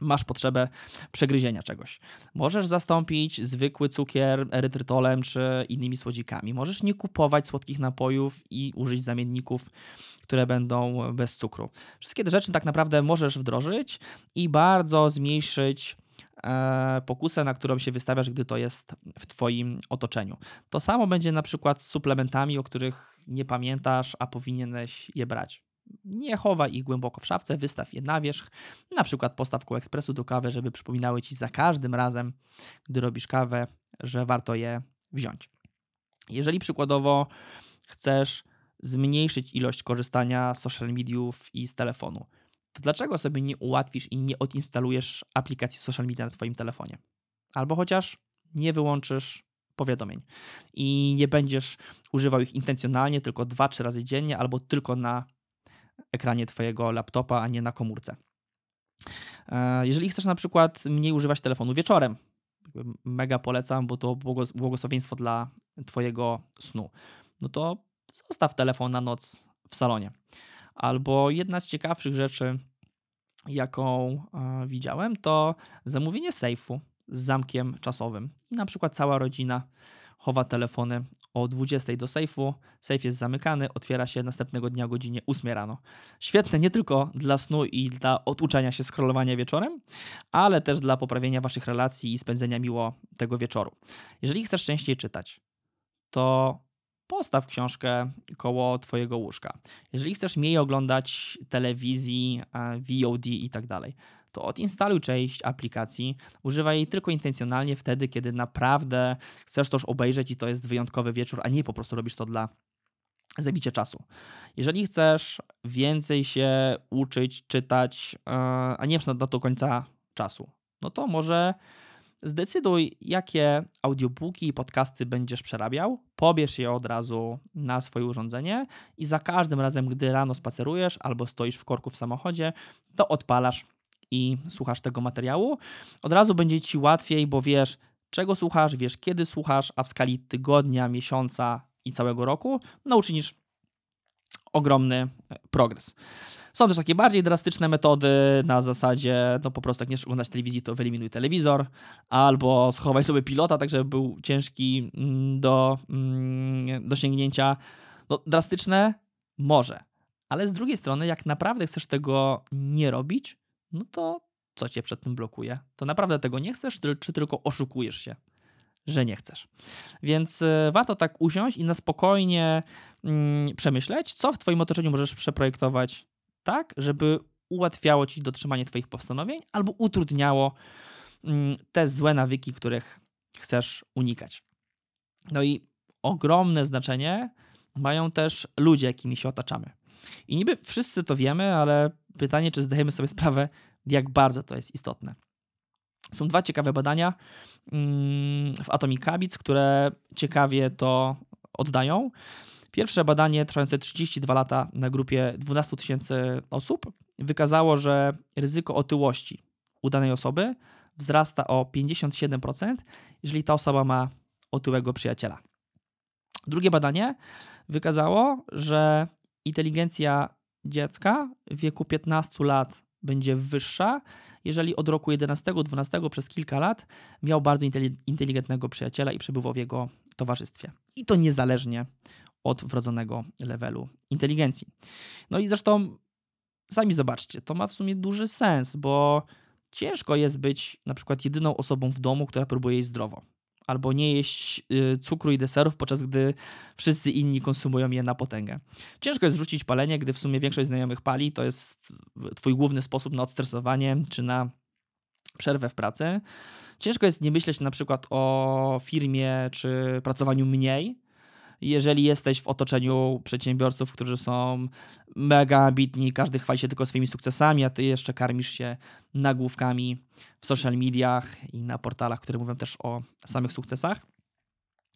masz potrzebę przegryzienia czegoś. Możesz zastąpić zwykły cukier erytrytolem czy innymi słodzikami. Możesz nie kupować słodkich napojów i użyć zamienników, które będą bez cukru. Wszystkie te rzeczy tak naprawdę możesz wdrożyć i bardzo zmniejszyć e, pokusę, na którą się wystawiasz, gdy to jest w Twoim otoczeniu. To samo będzie na przykład z suplementami, o których nie pamiętasz, a powinieneś je brać. Nie chowaj ich głęboko w szafce, wystaw je na wierzch. Na przykład postaw koło ekspresu do kawy, żeby przypominały ci za każdym razem, gdy robisz kawę, że warto je wziąć. Jeżeli przykładowo chcesz zmniejszyć ilość korzystania z social mediów i z telefonu, to dlaczego sobie nie ułatwisz i nie odinstalujesz aplikacji social media na Twoim telefonie? Albo chociaż nie wyłączysz powiadomień i nie będziesz używał ich intencjonalnie tylko 2-3 razy dziennie albo tylko na ekranie Twojego laptopa, a nie na komórce. E, jeżeli chcesz na przykład mniej używać telefonu wieczorem, mega polecam, bo to błogosławieństwo dla Twojego snu, no to zostaw telefon na noc w salonie. Albo jedna z ciekawszych rzeczy, jaką e, widziałem, to zamówienie sejfu z zamkiem czasowym. I na przykład cała rodzina chowa telefony o 20 do sejfu. Sejf jest zamykany, otwiera się następnego dnia o godzinie 8 rano. Świetne nie tylko dla snu i dla oduczenia się scrollowania wieczorem, ale też dla poprawienia waszych relacji i spędzenia miło tego wieczoru. Jeżeli chcesz częściej czytać, to postaw książkę koło Twojego łóżka. Jeżeli chcesz mniej oglądać telewizji, VOD i tak dalej, to odinstaluj część aplikacji, używaj jej tylko intencjonalnie wtedy, kiedy naprawdę chcesz coś obejrzeć i to jest wyjątkowy wieczór, a nie po prostu robisz to dla zabicia czasu. Jeżeli chcesz więcej się uczyć, czytać, e, a nie na do końca czasu, no to może Zdecyduj, jakie audiobooki i podcasty będziesz przerabiał, pobierz je od razu na swoje urządzenie i za każdym razem, gdy rano spacerujesz albo stoisz w korku w samochodzie, to odpalasz i słuchasz tego materiału. Od razu będzie ci łatwiej, bo wiesz, czego słuchasz, wiesz, kiedy słuchasz, a w skali tygodnia, miesiąca i całego roku, no uczynisz ogromny e, progres. Są też takie bardziej drastyczne metody na zasadzie, no po prostu jak nie chcesz oglądać telewizji, to wyeliminuj telewizor, albo schowaj sobie pilota, tak żeby był ciężki mm, do mm, dosięgnięcia. No, drastyczne? Może. Ale z drugiej strony, jak naprawdę chcesz tego nie robić, no to co cię przed tym blokuje? To naprawdę tego nie chcesz, czy tylko oszukujesz się? że nie chcesz. Więc e, warto tak usiąść i na spokojnie mm, przemyśleć, co w Twoim otoczeniu możesz przeprojektować tak, żeby ułatwiało ci dotrzymanie Twoich postanowień albo utrudniało mm, te złe nawyki, których chcesz unikać. No i ogromne znaczenie mają też ludzie, jakimi się otaczamy. I niby wszyscy to wiemy, ale pytanie, czy zdajemy sobie sprawę, jak bardzo to jest istotne. Są dwa ciekawe badania mm, w Atomic Habits, które ciekawie to oddają. Pierwsze badanie trwające 32 lata na grupie 12 tysięcy osób wykazało, że ryzyko otyłości u danej osoby wzrasta o 57%, jeżeli ta osoba ma otyłego przyjaciela. Drugie badanie wykazało, że inteligencja dziecka w wieku 15 lat będzie wyższa, jeżeli od roku 11-12 przez kilka lat miał bardzo inteligentnego przyjaciela i przebywał w jego towarzystwie. I to niezależnie od wrodzonego levelu inteligencji. No i zresztą sami zobaczcie, to ma w sumie duży sens, bo ciężko jest być na przykład jedyną osobą w domu, która próbuje jeść zdrowo. Albo nie jeść y, cukru i deserów, podczas gdy wszyscy inni konsumują je na potęgę. Ciężko jest rzucić palenie, gdy w sumie większość znajomych pali. To jest twój główny sposób na odstresowanie czy na przerwę w pracy. Ciężko jest nie myśleć na przykład o firmie czy pracowaniu mniej, jeżeli jesteś w otoczeniu przedsiębiorców, którzy są mega ambitni, każdy chwali się tylko swoimi sukcesami, a ty jeszcze karmisz się nagłówkami w social mediach i na portalach, które mówią też o samych sukcesach.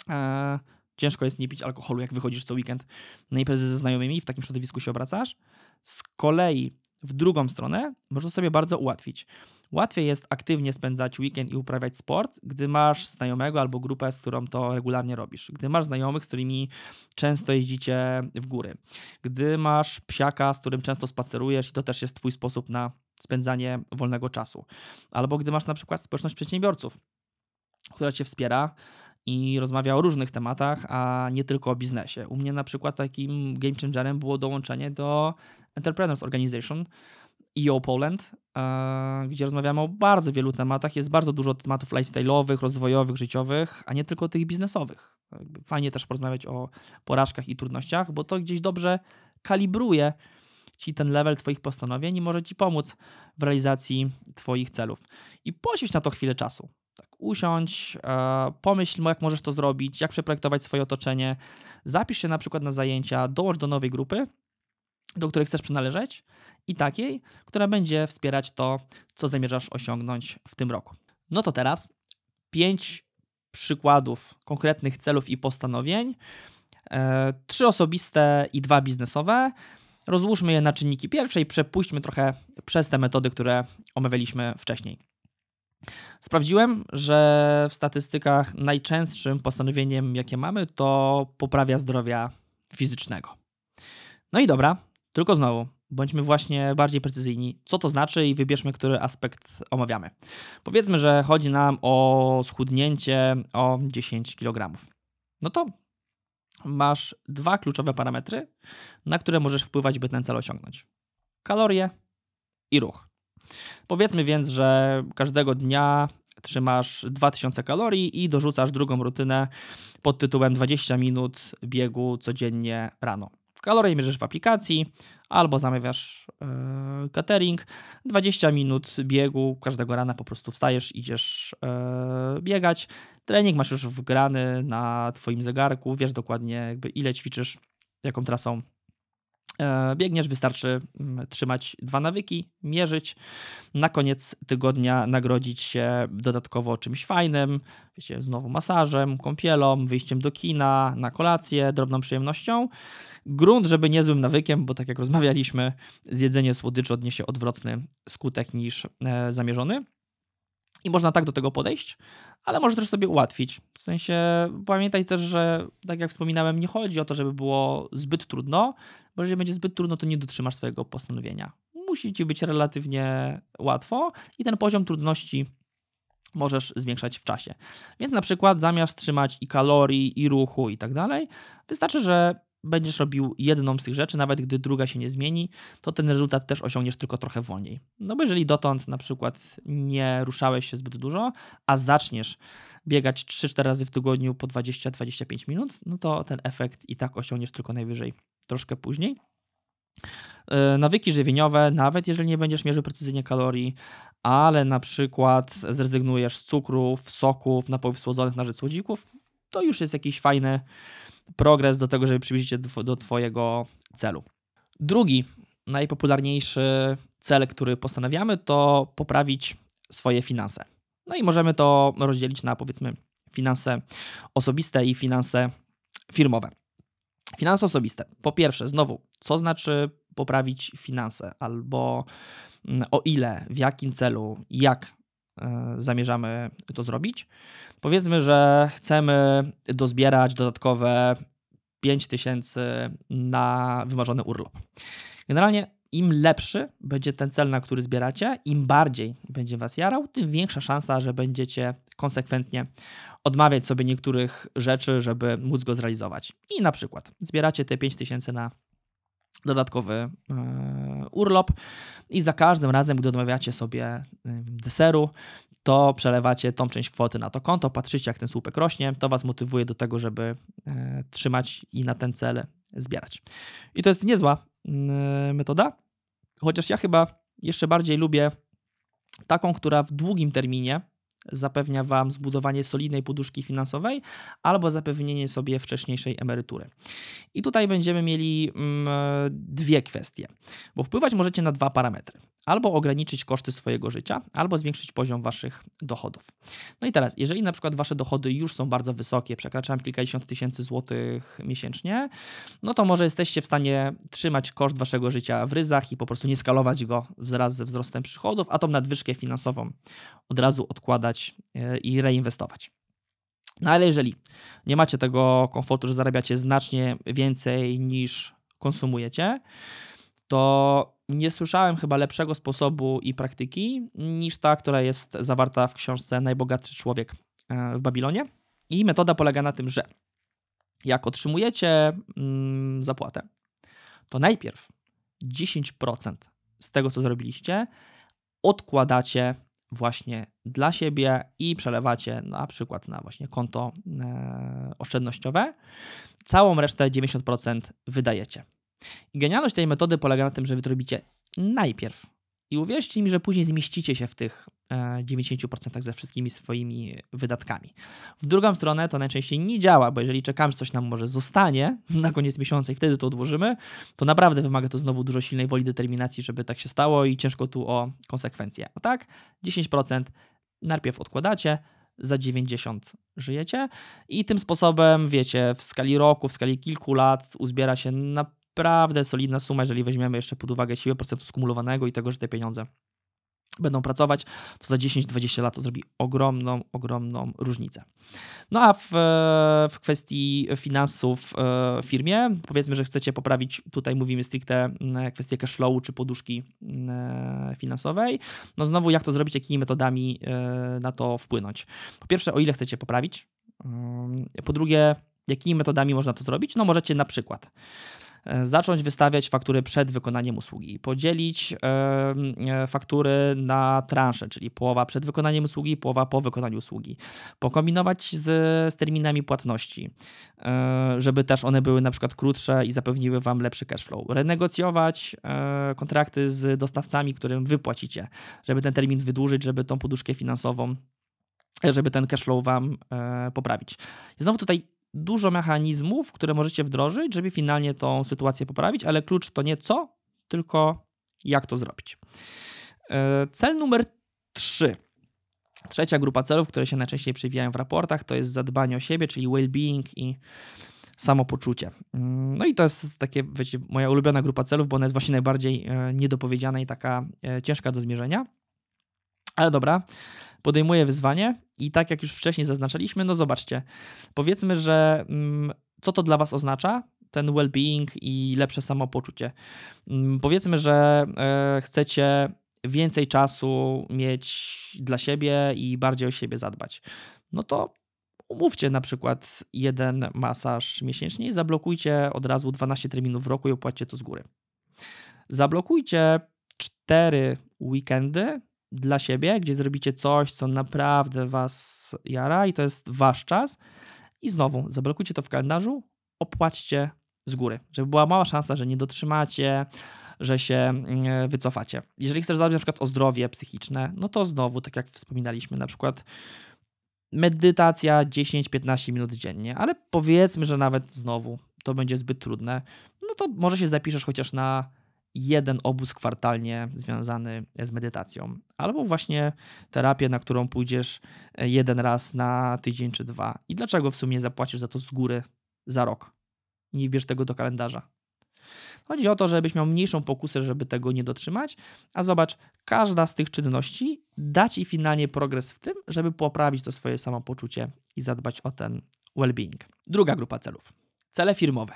Eee, ciężko jest nie pić alkoholu, jak wychodzisz co weekend na imprezy ze znajomymi i w takim środowisku się obracasz. Z kolei w drugą stronę można sobie bardzo ułatwić. Łatwiej jest aktywnie spędzać weekend i uprawiać sport, gdy masz znajomego albo grupę, z którą to regularnie robisz. Gdy masz znajomych, z którymi często jeździcie w góry. Gdy masz psiaka, z którym często spacerujesz i to też jest twój sposób na spędzanie wolnego czasu. Albo gdy masz na przykład społeczność przedsiębiorców, która cię wspiera i rozmawia o różnych tematach, a nie tylko o biznesie. U mnie na przykład takim game changerem było dołączenie do Entrepreneurs Organization, EO Poland, e, gdzie rozmawiamy o bardzo wielu tematach. Jest bardzo dużo tematów lifestyle'owych, rozwojowych, życiowych, a nie tylko tych biznesowych. Fajnie też porozmawiać o porażkach i trudnościach, bo to gdzieś dobrze kalibruje ci ten level Twoich postanowień i może Ci pomóc w realizacji Twoich celów. I poświęć na to chwilę czasu. Tak, usiądź, e, pomyśl, jak możesz to zrobić, jak przeprojektować swoje otoczenie. Zapisz się na przykład na zajęcia, dołącz do nowej grupy, do której chcesz przynależeć i takiej, która będzie wspierać to, co zamierzasz osiągnąć w tym roku. No to teraz pięć przykładów konkretnych celów i postanowień, e, trzy osobiste i dwa biznesowe. Rozłóżmy je na czynniki pierwsze i przepuśćmy trochę przez te metody, które omawialiśmy wcześniej. Sprawdziłem, że w statystykach najczęstszym postanowieniem, jakie mamy, to poprawia zdrowia fizycznego. No i dobra, tylko znowu, bądźmy właśnie bardziej precyzyjni, co to znaczy i wybierzmy, który aspekt omawiamy. Powiedzmy, że chodzi nam o schudnięcie o 10 kg. No to masz dwa kluczowe parametry, na które możesz wpływać, by ten cel osiągnąć: kalorie i ruch. Powiedzmy więc, że każdego dnia trzymasz 2000 kalorii i dorzucasz drugą rutynę pod tytułem 20 minut biegu codziennie rano. Kalorie mierzysz w aplikacji albo zamawiasz yy, catering. 20 minut biegu każdego rana po prostu wstajesz, idziesz yy, biegać. Trening masz już wgrany na twoim zegarku, wiesz dokładnie jakby ile ćwiczysz, jaką trasą E, biegniesz, wystarczy mm, trzymać dwa nawyki, mierzyć. Na koniec tygodnia nagrodzić się dodatkowo czymś fajnym, wiecie, znowu masażem, kąpielą, wyjściem do kina, na kolację, drobną przyjemnością. Grunt, żeby niezłym nawykiem, bo tak jak rozmawialiśmy, zjedzenie słodyczy odniesie odwrotny skutek niż e, zamierzony. I można tak do tego podejść, ale może też sobie ułatwić. W sensie pamiętaj też, że tak jak wspominałem, nie chodzi o to, żeby było zbyt trudno, bo jeżeli będzie zbyt trudno, to nie dotrzymasz swojego postanowienia. Musi ci być relatywnie łatwo i ten poziom trudności możesz zwiększać w czasie. Więc na przykład zamiast trzymać i kalorii, i ruchu, i tak dalej, wystarczy, że będziesz robił jedną z tych rzeczy, nawet gdy druga się nie zmieni, to ten rezultat też osiągniesz tylko trochę wolniej. No bo jeżeli dotąd na przykład nie ruszałeś się zbyt dużo, a zaczniesz biegać 3-4 razy w tygodniu po 20-25 minut, no to ten efekt i tak osiągniesz tylko najwyżej troszkę później. E, nawyki żywieniowe, nawet jeżeli nie będziesz mierzył precyzyjnie kalorii, ale na przykład zrezygnujesz z cukrów, soków, napojów słodzonych na rzecz słodzików, to już jest jakiś fajny progres do tego, żeby przybliżyć się do, Twojego celu. Drugi, najpopularniejszy cel, który postanawiamy, to poprawić swoje finanse. No i możemy to rozdzielić na powiedzmy finanse osobiste i finanse firmowe. Finanse osobiste. Po pierwsze, znowu, co znaczy poprawić finanse, albo mm, o ile, w jakim celu, jak zamierzamy to zrobić. Powiedzmy, że chcemy dozbierać dodatkowe 5000 na wymarzony urlop. Generalnie im lepszy będzie ten cel, na który zbieracie, im bardziej będzie was jarał, tym większa szansa, że będziecie konsekwentnie odmawiać sobie niektórych rzeczy, żeby móc go zrealizować. I na przykład zbieracie te 5000 na dodatkowy e, urlop i za każdym razem, gdy odmawiacie sobie deseru, to przelewacie tą część kwoty na to konto, patrzycie jak ten słupek rośnie, to Was motywuje do tego, żeby e, trzymać i na ten cel zbierać. I to jest niezła metoda, chociaż ja chyba jeszcze bardziej lubię taką, która w długim terminie zapewnia Wam zbudowanie solidnej poduszki finansowej albo zapewnienie sobie wcześniejszej emerytury. I tutaj będziemy mieli mm, dwie kwestie, bo wpływać możecie na dwa parametry. Albo ograniczyć koszty swojego życia, albo zwiększyć poziom Waszych dochodów. No i teraz, jeżeli na przykład Wasze dochody już są bardzo wysokie, przekraczają kilkadziesiąt tysięcy złotych miesięcznie, no to może jesteście w stanie trzymać koszt Waszego życia w ryzach i po prostu nie skalować go wraz ze wzrostem przychodów, a tą nadwyżkę finansową od razu odkładać E, i reinwestować. No ale jeżeli nie macie tego komfortu, że zarabiacie znacznie więcej niż konsumujecie, to nie słyszałem chyba lepszego sposobu i praktyki niż ta, która jest zawarta w książce Najbogatszy człowiek e, w Babilonie. I metoda polega na tym, że jak otrzymujecie mm, zapłatę, to najpierw 10% z tego, co zrobiliście, odkładacie właśnie dla siebie i przelewacie na przykład na właśnie konto e, oszczędnościowe. Całą resztę 90% wydajecie. I genialność tej metody polega na tym, że wy to robicie najpierw. I uwierzcie mi, że później zmieścicie się w tych e, 90% ze wszystkimi swoimi wydatkami. W drugą stronę to najczęściej nie działa, bo jeżeli czekamy, że coś nam może zostanie na koniec miesiąca i wtedy to odłożymy, to naprawdę wymaga to znowu dużo silnej woli determinacji, żeby tak się stało i ciężko tu o konsekwencje. A tak, 10% najpierw odkładacie, za 90 żyjecie i tym sposobem, wiecie, w skali roku, w skali kilku lat uzbiera się naprawdę solidna suma, jeżeli weźmiemy jeszcze pod uwagę siłę procentu skumulowanego i tego, że te pieniądze będą pracować, to za 10-20 lat to zrobi ogromną, ogromną różnicę. No a w, w kwestii finansów w firmie, powiedzmy, że chcecie poprawić, tutaj mówimy stricte mm, kwestię cashflowu czy poduszki mm, finansowej, no znowu jak to zrobić, jakimi metodami e, na to wpłynąć. Po pierwsze, o ile chcecie poprawić, mm, po drugie, jakimi metodami można to zrobić? No możecie na przykład E, zacząć wystawiać faktury przed wykonaniem usługi, podzielić e, faktury na transze, czyli połowa przed wykonaniem usługi, połowa po wykonaniu usługi, pokombinować z, z terminami płatności, e, żeby też one były na przykład krótsze i zapewniły Wam lepszy cashflow, renegocjować kontrakty z dostawcami, którym wypłacicie, żeby ten termin wydłużyć, żeby tą poduszkę finansową żeby ten cashflow wam e, poprawić. I znowu tutaj dużo mechanizmów, które możecie wdrożyć, żeby finalnie tą sytuację poprawić, ale klucz to nie co, tylko jak to zrobić. E, cel numer 3. Trzecia grupa celów, które się najczęściej przewijają w raportach, to jest zadbanie o siebie, czyli well-being i samopoczucie. Mm, no i to jest takie, wiecie, moja ulubiona grupa celów, bo ona jest właśnie najbardziej e, niedopowiedziana i taka e, ciężka do zmierzenia. Ale dobra, podejmuje wyzwanie i tak jak już wcześniej zaznaczaliśmy, no zobaczcie, powiedzmy, że mm, co to dla Was oznacza? Ten well-being i lepsze samopoczucie. Mm, powiedzmy, że e, chcecie więcej czasu mieć dla siebie i bardziej o siebie zadbać. No to umówcie na przykład jeden masaż miesięcznie i zablokujcie od razu 12 terminów w roku i opłaćcie to z góry. Zablokujcie 4 weekendy dla siebie, gdzie zrobicie coś, co naprawdę was jara i to jest wasz czas. I znowu zablokujcie to w kalendarzu, opłaćcie z góry, żeby była mała szansa, że nie dotrzymacie, że się mm, wycofacie. Jeżeli chcesz zadbać na przykład o zdrowie psychiczne, no to znowu, tak jak wspominaliśmy, na przykład medytacja 10-15 minut dziennie, ale powiedzmy, że nawet znowu to będzie zbyt trudne, no to może się zapiszesz chociaż na jeden obóz kwartalnie związany z medytacją, albo właśnie terapię, na którą pójdziesz e, jeden raz na tydzień czy dwa. I dlaczego w sumie zapłacisz za to z góry za rok? Nie wbierz tego do kalendarza. Chodzi o to, żebyś miał mniejszą pokusę, żeby tego nie dotrzymać, a zobacz, każda z tych czynności da ci finalnie progres w tym, żeby poprawić to swoje samopoczucie i zadbać o ten well-being. Druga grupa celów. Cele firmowe.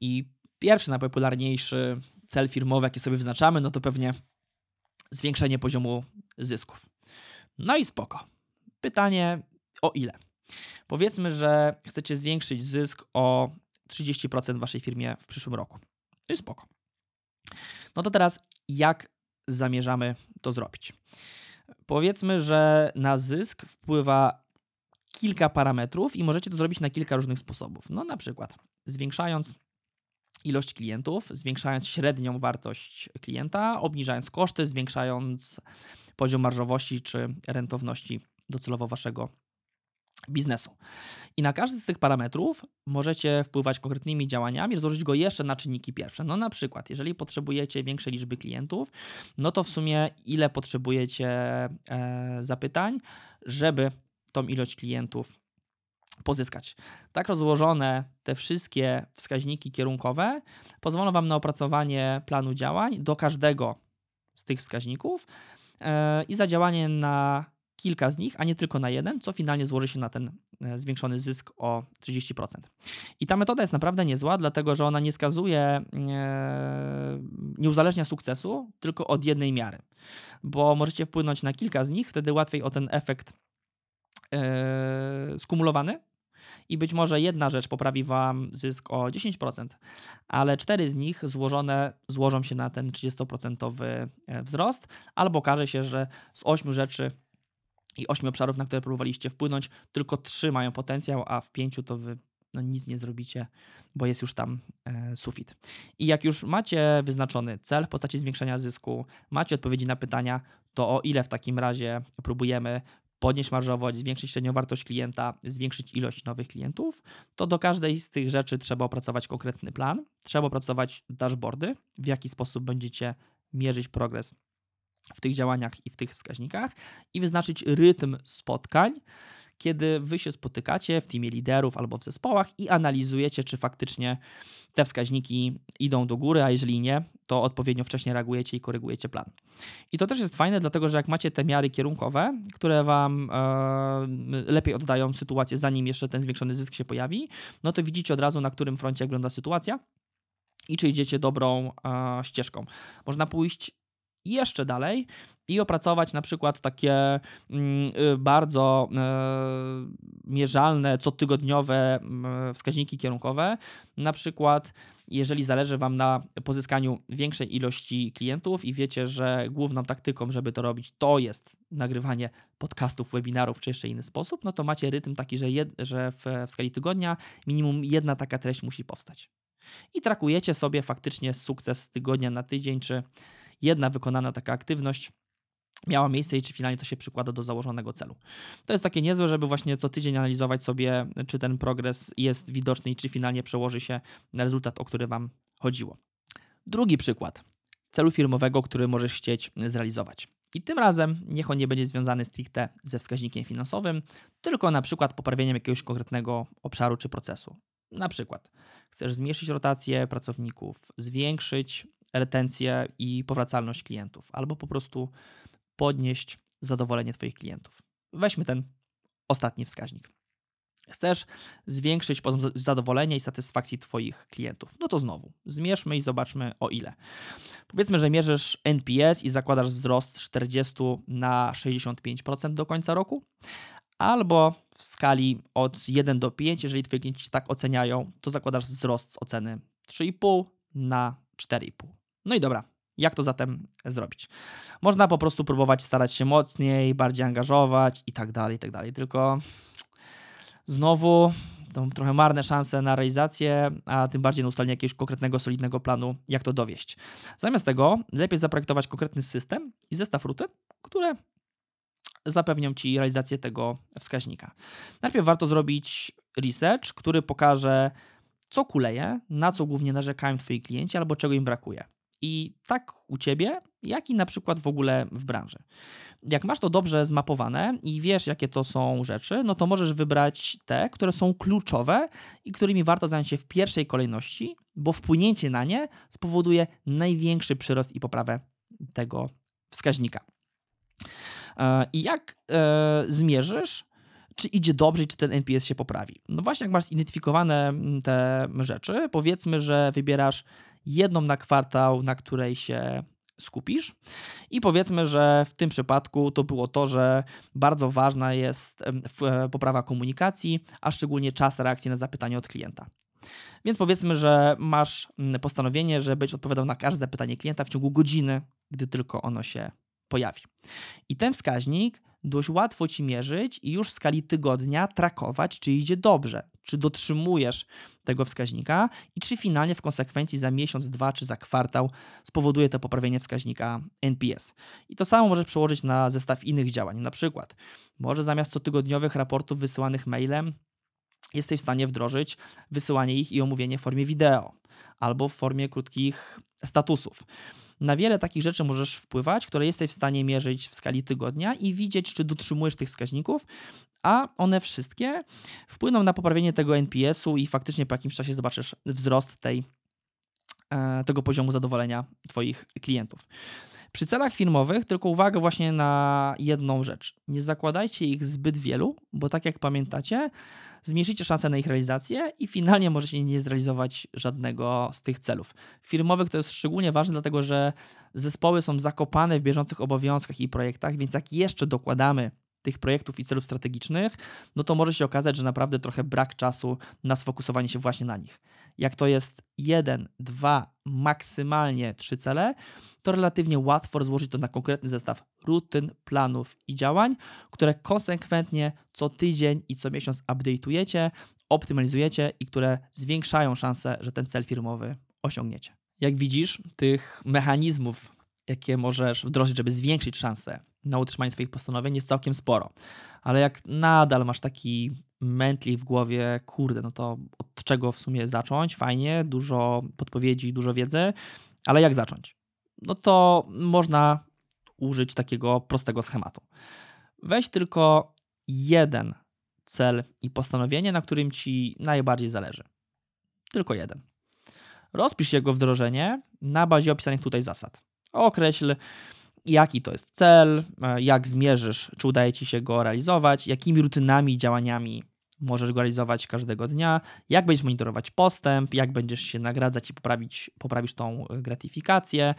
I pierwszy, najpopularniejszy cel firmowy, jaki sobie wyznaczamy, no to pewnie zwiększenie poziomu zysków. No i spoko. Pytanie o ile? Powiedzmy, że chcecie zwiększyć zysk o 30% w waszej firmie w przyszłym roku. No i spoko. No to teraz jak zamierzamy to zrobić? Powiedzmy, że na zysk wpływa kilka parametrów i możecie to zrobić na kilka różnych sposobów. No na przykład zwiększając ilość klientów, zwiększając średnią wartość klienta, obniżając koszty, zwiększając poziom marżowości czy rentowności docelowo waszego biznesu. I na każdy z tych parametrów możecie wpływać konkretnymi działaniami, rozłożyć go jeszcze na czynniki pierwsze. No na przykład, jeżeli potrzebujecie większej liczby klientów, no to w sumie ile potrzebujecie e, zapytań, żeby tą ilość klientów pozyskać. Tak rozłożone te wszystkie wskaźniki kierunkowe pozwolą Wam na opracowanie planu działań do każdego z tych wskaźników e, i zadziałanie na kilka z nich, a nie tylko na jeden, co finalnie złoży się na ten e, zwiększony zysk o 30%. I ta metoda jest naprawdę niezła, dlatego że ona nie skazuje, e, nie uzależnia sukcesu tylko od jednej miary, bo możecie wpłynąć na kilka z nich, wtedy łatwiej o ten efekt skumulowany i być może jedna rzecz poprawi Wam zysk o 10%, ale cztery z nich złożone złożą się na ten 30% wzrost, albo okaże się, że z ośmiu rzeczy i ośmiu obszarów, na które próbowaliście wpłynąć, tylko trzy mają potencjał, a w pięciu to Wy no, nic nie zrobicie, bo jest już tam e, sufit. I jak już macie wyznaczony cel w postaci zwiększenia zysku, macie odpowiedzi na pytania, to o ile w takim razie próbujemy podnieść marżowość, zwiększyć średnią wartość klienta, zwiększyć ilość nowych klientów, to do każdej z tych rzeczy trzeba opracować konkretny plan, trzeba opracować dashboardy, w jaki sposób będziecie mierzyć progres w tych działaniach i w tych wskaźnikach i wyznaczyć rytm spotkań, kiedy wy się spotykacie w teamie liderów albo w zespołach i analizujecie, czy faktycznie te wskaźniki idą do góry, a jeżeli nie, to odpowiednio wcześnie reagujecie i korygujecie plan. I to też jest fajne, dlatego że jak macie te miary kierunkowe, które wam e, lepiej oddają sytuację, zanim jeszcze ten zwiększony zysk się pojawi, no to widzicie od razu, na którym froncie wygląda sytuacja i czy idziecie dobrą e, ścieżką. Można pójść jeszcze dalej i opracować na przykład takie mm, y, bardzo e, mierzalne, cotygodniowe mm, wskaźniki kierunkowe. Na przykład, jeżeli zależy Wam na pozyskaniu większej ilości klientów i wiecie, że główną taktyką, żeby to robić, to jest nagrywanie podcastów, webinarów czy jeszcze inny sposób, no to macie rytm taki, że, jed, że w, w skali tygodnia minimum jedna taka treść musi powstać. I trakujecie sobie faktycznie sukces z tygodnia na tydzień, czy jedna wykonana taka aktywność miała miejsce i czy finalnie to się przykłada do założonego celu. To jest takie niezłe, żeby właśnie co tydzień analizować sobie, czy ten progres jest widoczny i czy finalnie przełoży się na rezultat, o który Wam chodziło. Drugi przykład celu firmowego, który możesz chcieć zrealizować. I tym razem niech on nie będzie związany stricte ze wskaźnikiem finansowym, tylko na przykład poprawieniem jakiegoś konkretnego obszaru czy procesu. Na przykład chcesz zmniejszyć rotację pracowników, zwiększyć retencję i powracalność klientów, albo po prostu podnieść zadowolenie Twoich klientów. Weźmy ten ostatni wskaźnik. Chcesz zwiększyć poziom zadowolenia i satysfakcji Twoich klientów. No to znowu, zmierzmy i zobaczmy o ile. Powiedzmy, że mierzysz NPS i zakładasz wzrost z 40 na 65% do końca roku, albo w skali od 1 do 5, jeżeli Twoi klienci tak oceniają, to zakładasz wzrost z oceny 3,5 na 4,5. No i dobra, jak to zatem zrobić? Można po prostu próbować starać się mocniej, bardziej angażować i tak dalej, i tak dalej. Tylko znowu to trochę marne szanse na realizację, a tym bardziej na ustalenie jakiegoś konkretnego, solidnego planu, jak to dowieść. Zamiast tego lepiej zaprojektować konkretny system i zestaw rutyn, które zapewnią Ci realizację tego wskaźnika. Najpierw warto zrobić research, który pokaże, co kuleje, na co głównie narzekają Twoi klienci albo czego im brakuje. I tak u ciebie, jak i na przykład w ogóle w branży. Jak masz to dobrze zmapowane i wiesz, jakie to są rzeczy, no to możesz wybrać te, które są kluczowe i którymi warto zająć się w pierwszej kolejności, bo wpłynięcie na nie spowoduje największy przyrost i poprawę tego wskaźnika. E, I jak e, zmierzysz, czy idzie dobrze i czy ten NPS się poprawi? No właśnie, jak masz zidentyfikowane te rzeczy, powiedzmy, że wybierasz jedną na kwartał, na której się skupisz. I powiedzmy, że w tym przypadku to było to, że bardzo ważna jest e, poprawa komunikacji, a szczególnie czas reakcji na zapytanie od klienta. Więc powiedzmy, że masz postanowienie, że będziesz odpowiadał na każde zapytanie klienta w ciągu godziny, gdy tylko ono się pojawi. I ten wskaźnik dość łatwo ci mierzyć i już w skali tygodnia trakować, czy idzie dobrze, czy dotrzymujesz tego wskaźnika i czy finalnie w konsekwencji za miesiąc, dwa czy za kwartał spowoduje to poprawienie wskaźnika NPS. I to samo możesz przełożyć na zestaw innych działań. Na przykład, może zamiast cotygodniowych raportów wysyłanych mailem, jesteś w stanie wdrożyć wysyłanie ich i omówienie w formie wideo albo w formie krótkich statusów. Na wiele takich rzeczy możesz wpływać, które jesteś w stanie mierzyć w skali tygodnia i widzieć, czy dotrzymujesz tych wskaźników, a one wszystkie wpłyną na poprawienie tego NPS-u i faktycznie po jakimś czasie zobaczysz wzrost tej, e, tego poziomu zadowolenia Twoich klientów. Przy celach firmowych tylko uwaga właśnie na jedną rzecz. Nie zakładajcie ich zbyt wielu, bo tak jak pamiętacie, zmniejszycie szansę na ich realizację i finalnie możecie nie zrealizować żadnego z tych celów. Firmowych to jest szczególnie ważne, dlatego że zespoły są zakopane w bieżących obowiązkach i projektach, więc jak jeszcze dokładamy tych projektów i celów strategicznych, no to może się okazać, że naprawdę trochę brak czasu na sfokusowanie się właśnie na nich. Jak to jest jeden, dwa, maksymalnie trzy cele, to relatywnie łatwo rozłożyć to na konkretny zestaw rutyn, planów i działań, które konsekwentnie co tydzień i co miesiąc update'ujecie, optymalizujecie i które zwiększają szanse, że ten cel firmowy osiągniecie. Jak widzisz, tych mechanizmów, jakie możesz wdrożyć, żeby zwiększyć szanse na utrzymanie swoich postanowień jest całkiem sporo. Ale jak nadal masz taki mętlik w głowie, kurde, no to od czego w sumie zacząć? Fajnie, dużo podpowiedzi, dużo wiedzy, ale jak zacząć? No to można użyć takiego prostego schematu. Weź tylko jeden cel i postanowienie, na którym ci najbardziej zależy. Tylko jeden. Rozpisz jego wdrożenie na bazie opisanych tutaj zasad. Określ, jaki to jest cel, e, jak zmierzysz, czy udaje ci się go realizować, jakimi rutynami działaniami możesz go realizować każdego dnia, jak będziesz monitorować postęp, jak będziesz się nagradzać i poprawić, poprawisz tą gratyfikację,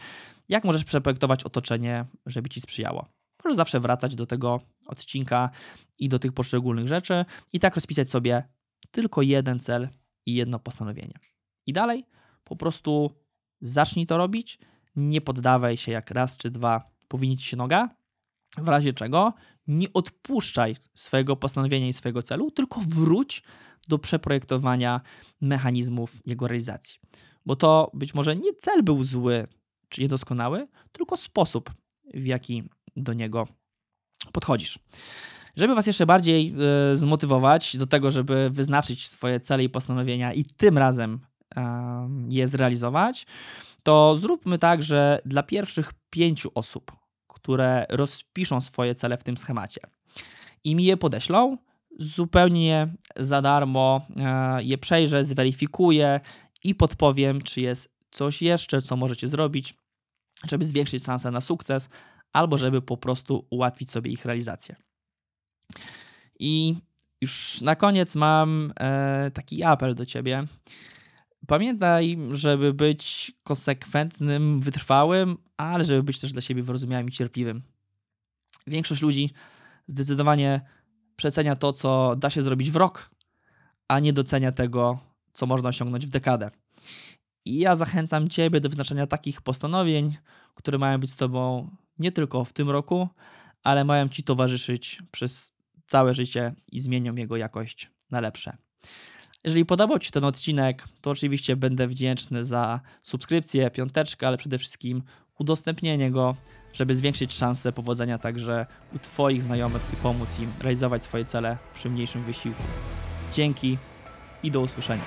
jak możesz przeprojektować otoczenie, żeby ci sprzyjało. Możesz zawsze wracać do tego odcinka i do tych poszczególnych rzeczy i tak rozpisać sobie tylko jeden cel i jedno postanowienie. I dalej po prostu zacznij to robić, nie poddawaj się jak raz czy dwa powinni ci się noga, w razie czego nie odpuszczaj swojego postanowienia i swojego celu, tylko wróć do przeprojektowania mechanizmów jego realizacji. Bo to być może nie cel był zły czy niedoskonały, tylko sposób, w jaki do niego podchodzisz. Żeby Was jeszcze bardziej y, zmotywować do tego, żeby wyznaczyć swoje cele i postanowienia i tym razem y, je zrealizować, to zróbmy tak, że dla pierwszych pięciu osób, które rozpiszą swoje cele w tym schemacie i mi je podeślą, zupełnie za darmo e, je przejrzę, zweryfikuję i podpowiem, czy jest coś jeszcze, co możecie zrobić, żeby zwiększyć szansę na sukces, albo żeby po prostu ułatwić sobie ich realizację. I już na koniec mam e, taki apel do ciebie. Pamiętaj, żeby być konsekwentnym, wytrwałym, ale żeby być też dla siebie wyrozumiałym i cierpliwym. Większość ludzi zdecydowanie przecenia to, co da się zrobić w rok, a nie docenia tego, co można osiągnąć w dekadę. I ja zachęcam Ciebie do wyznaczenia takich postanowień, które mają być z Tobą nie tylko w tym roku, ale mają Ci towarzyszyć przez całe życie i zmienią jego jakość na lepsze. Jeżeli podobał Ci ten odcinek, to oczywiście będę wdzięczny za subskrypcję, piąteczkę, ale przede wszystkim udostępnienie go, żeby zwiększyć szanse powodzenia także u Twoich znajomych i pomóc im realizować swoje cele przy mniejszym wysiłku. Dzięki i do usłyszenia.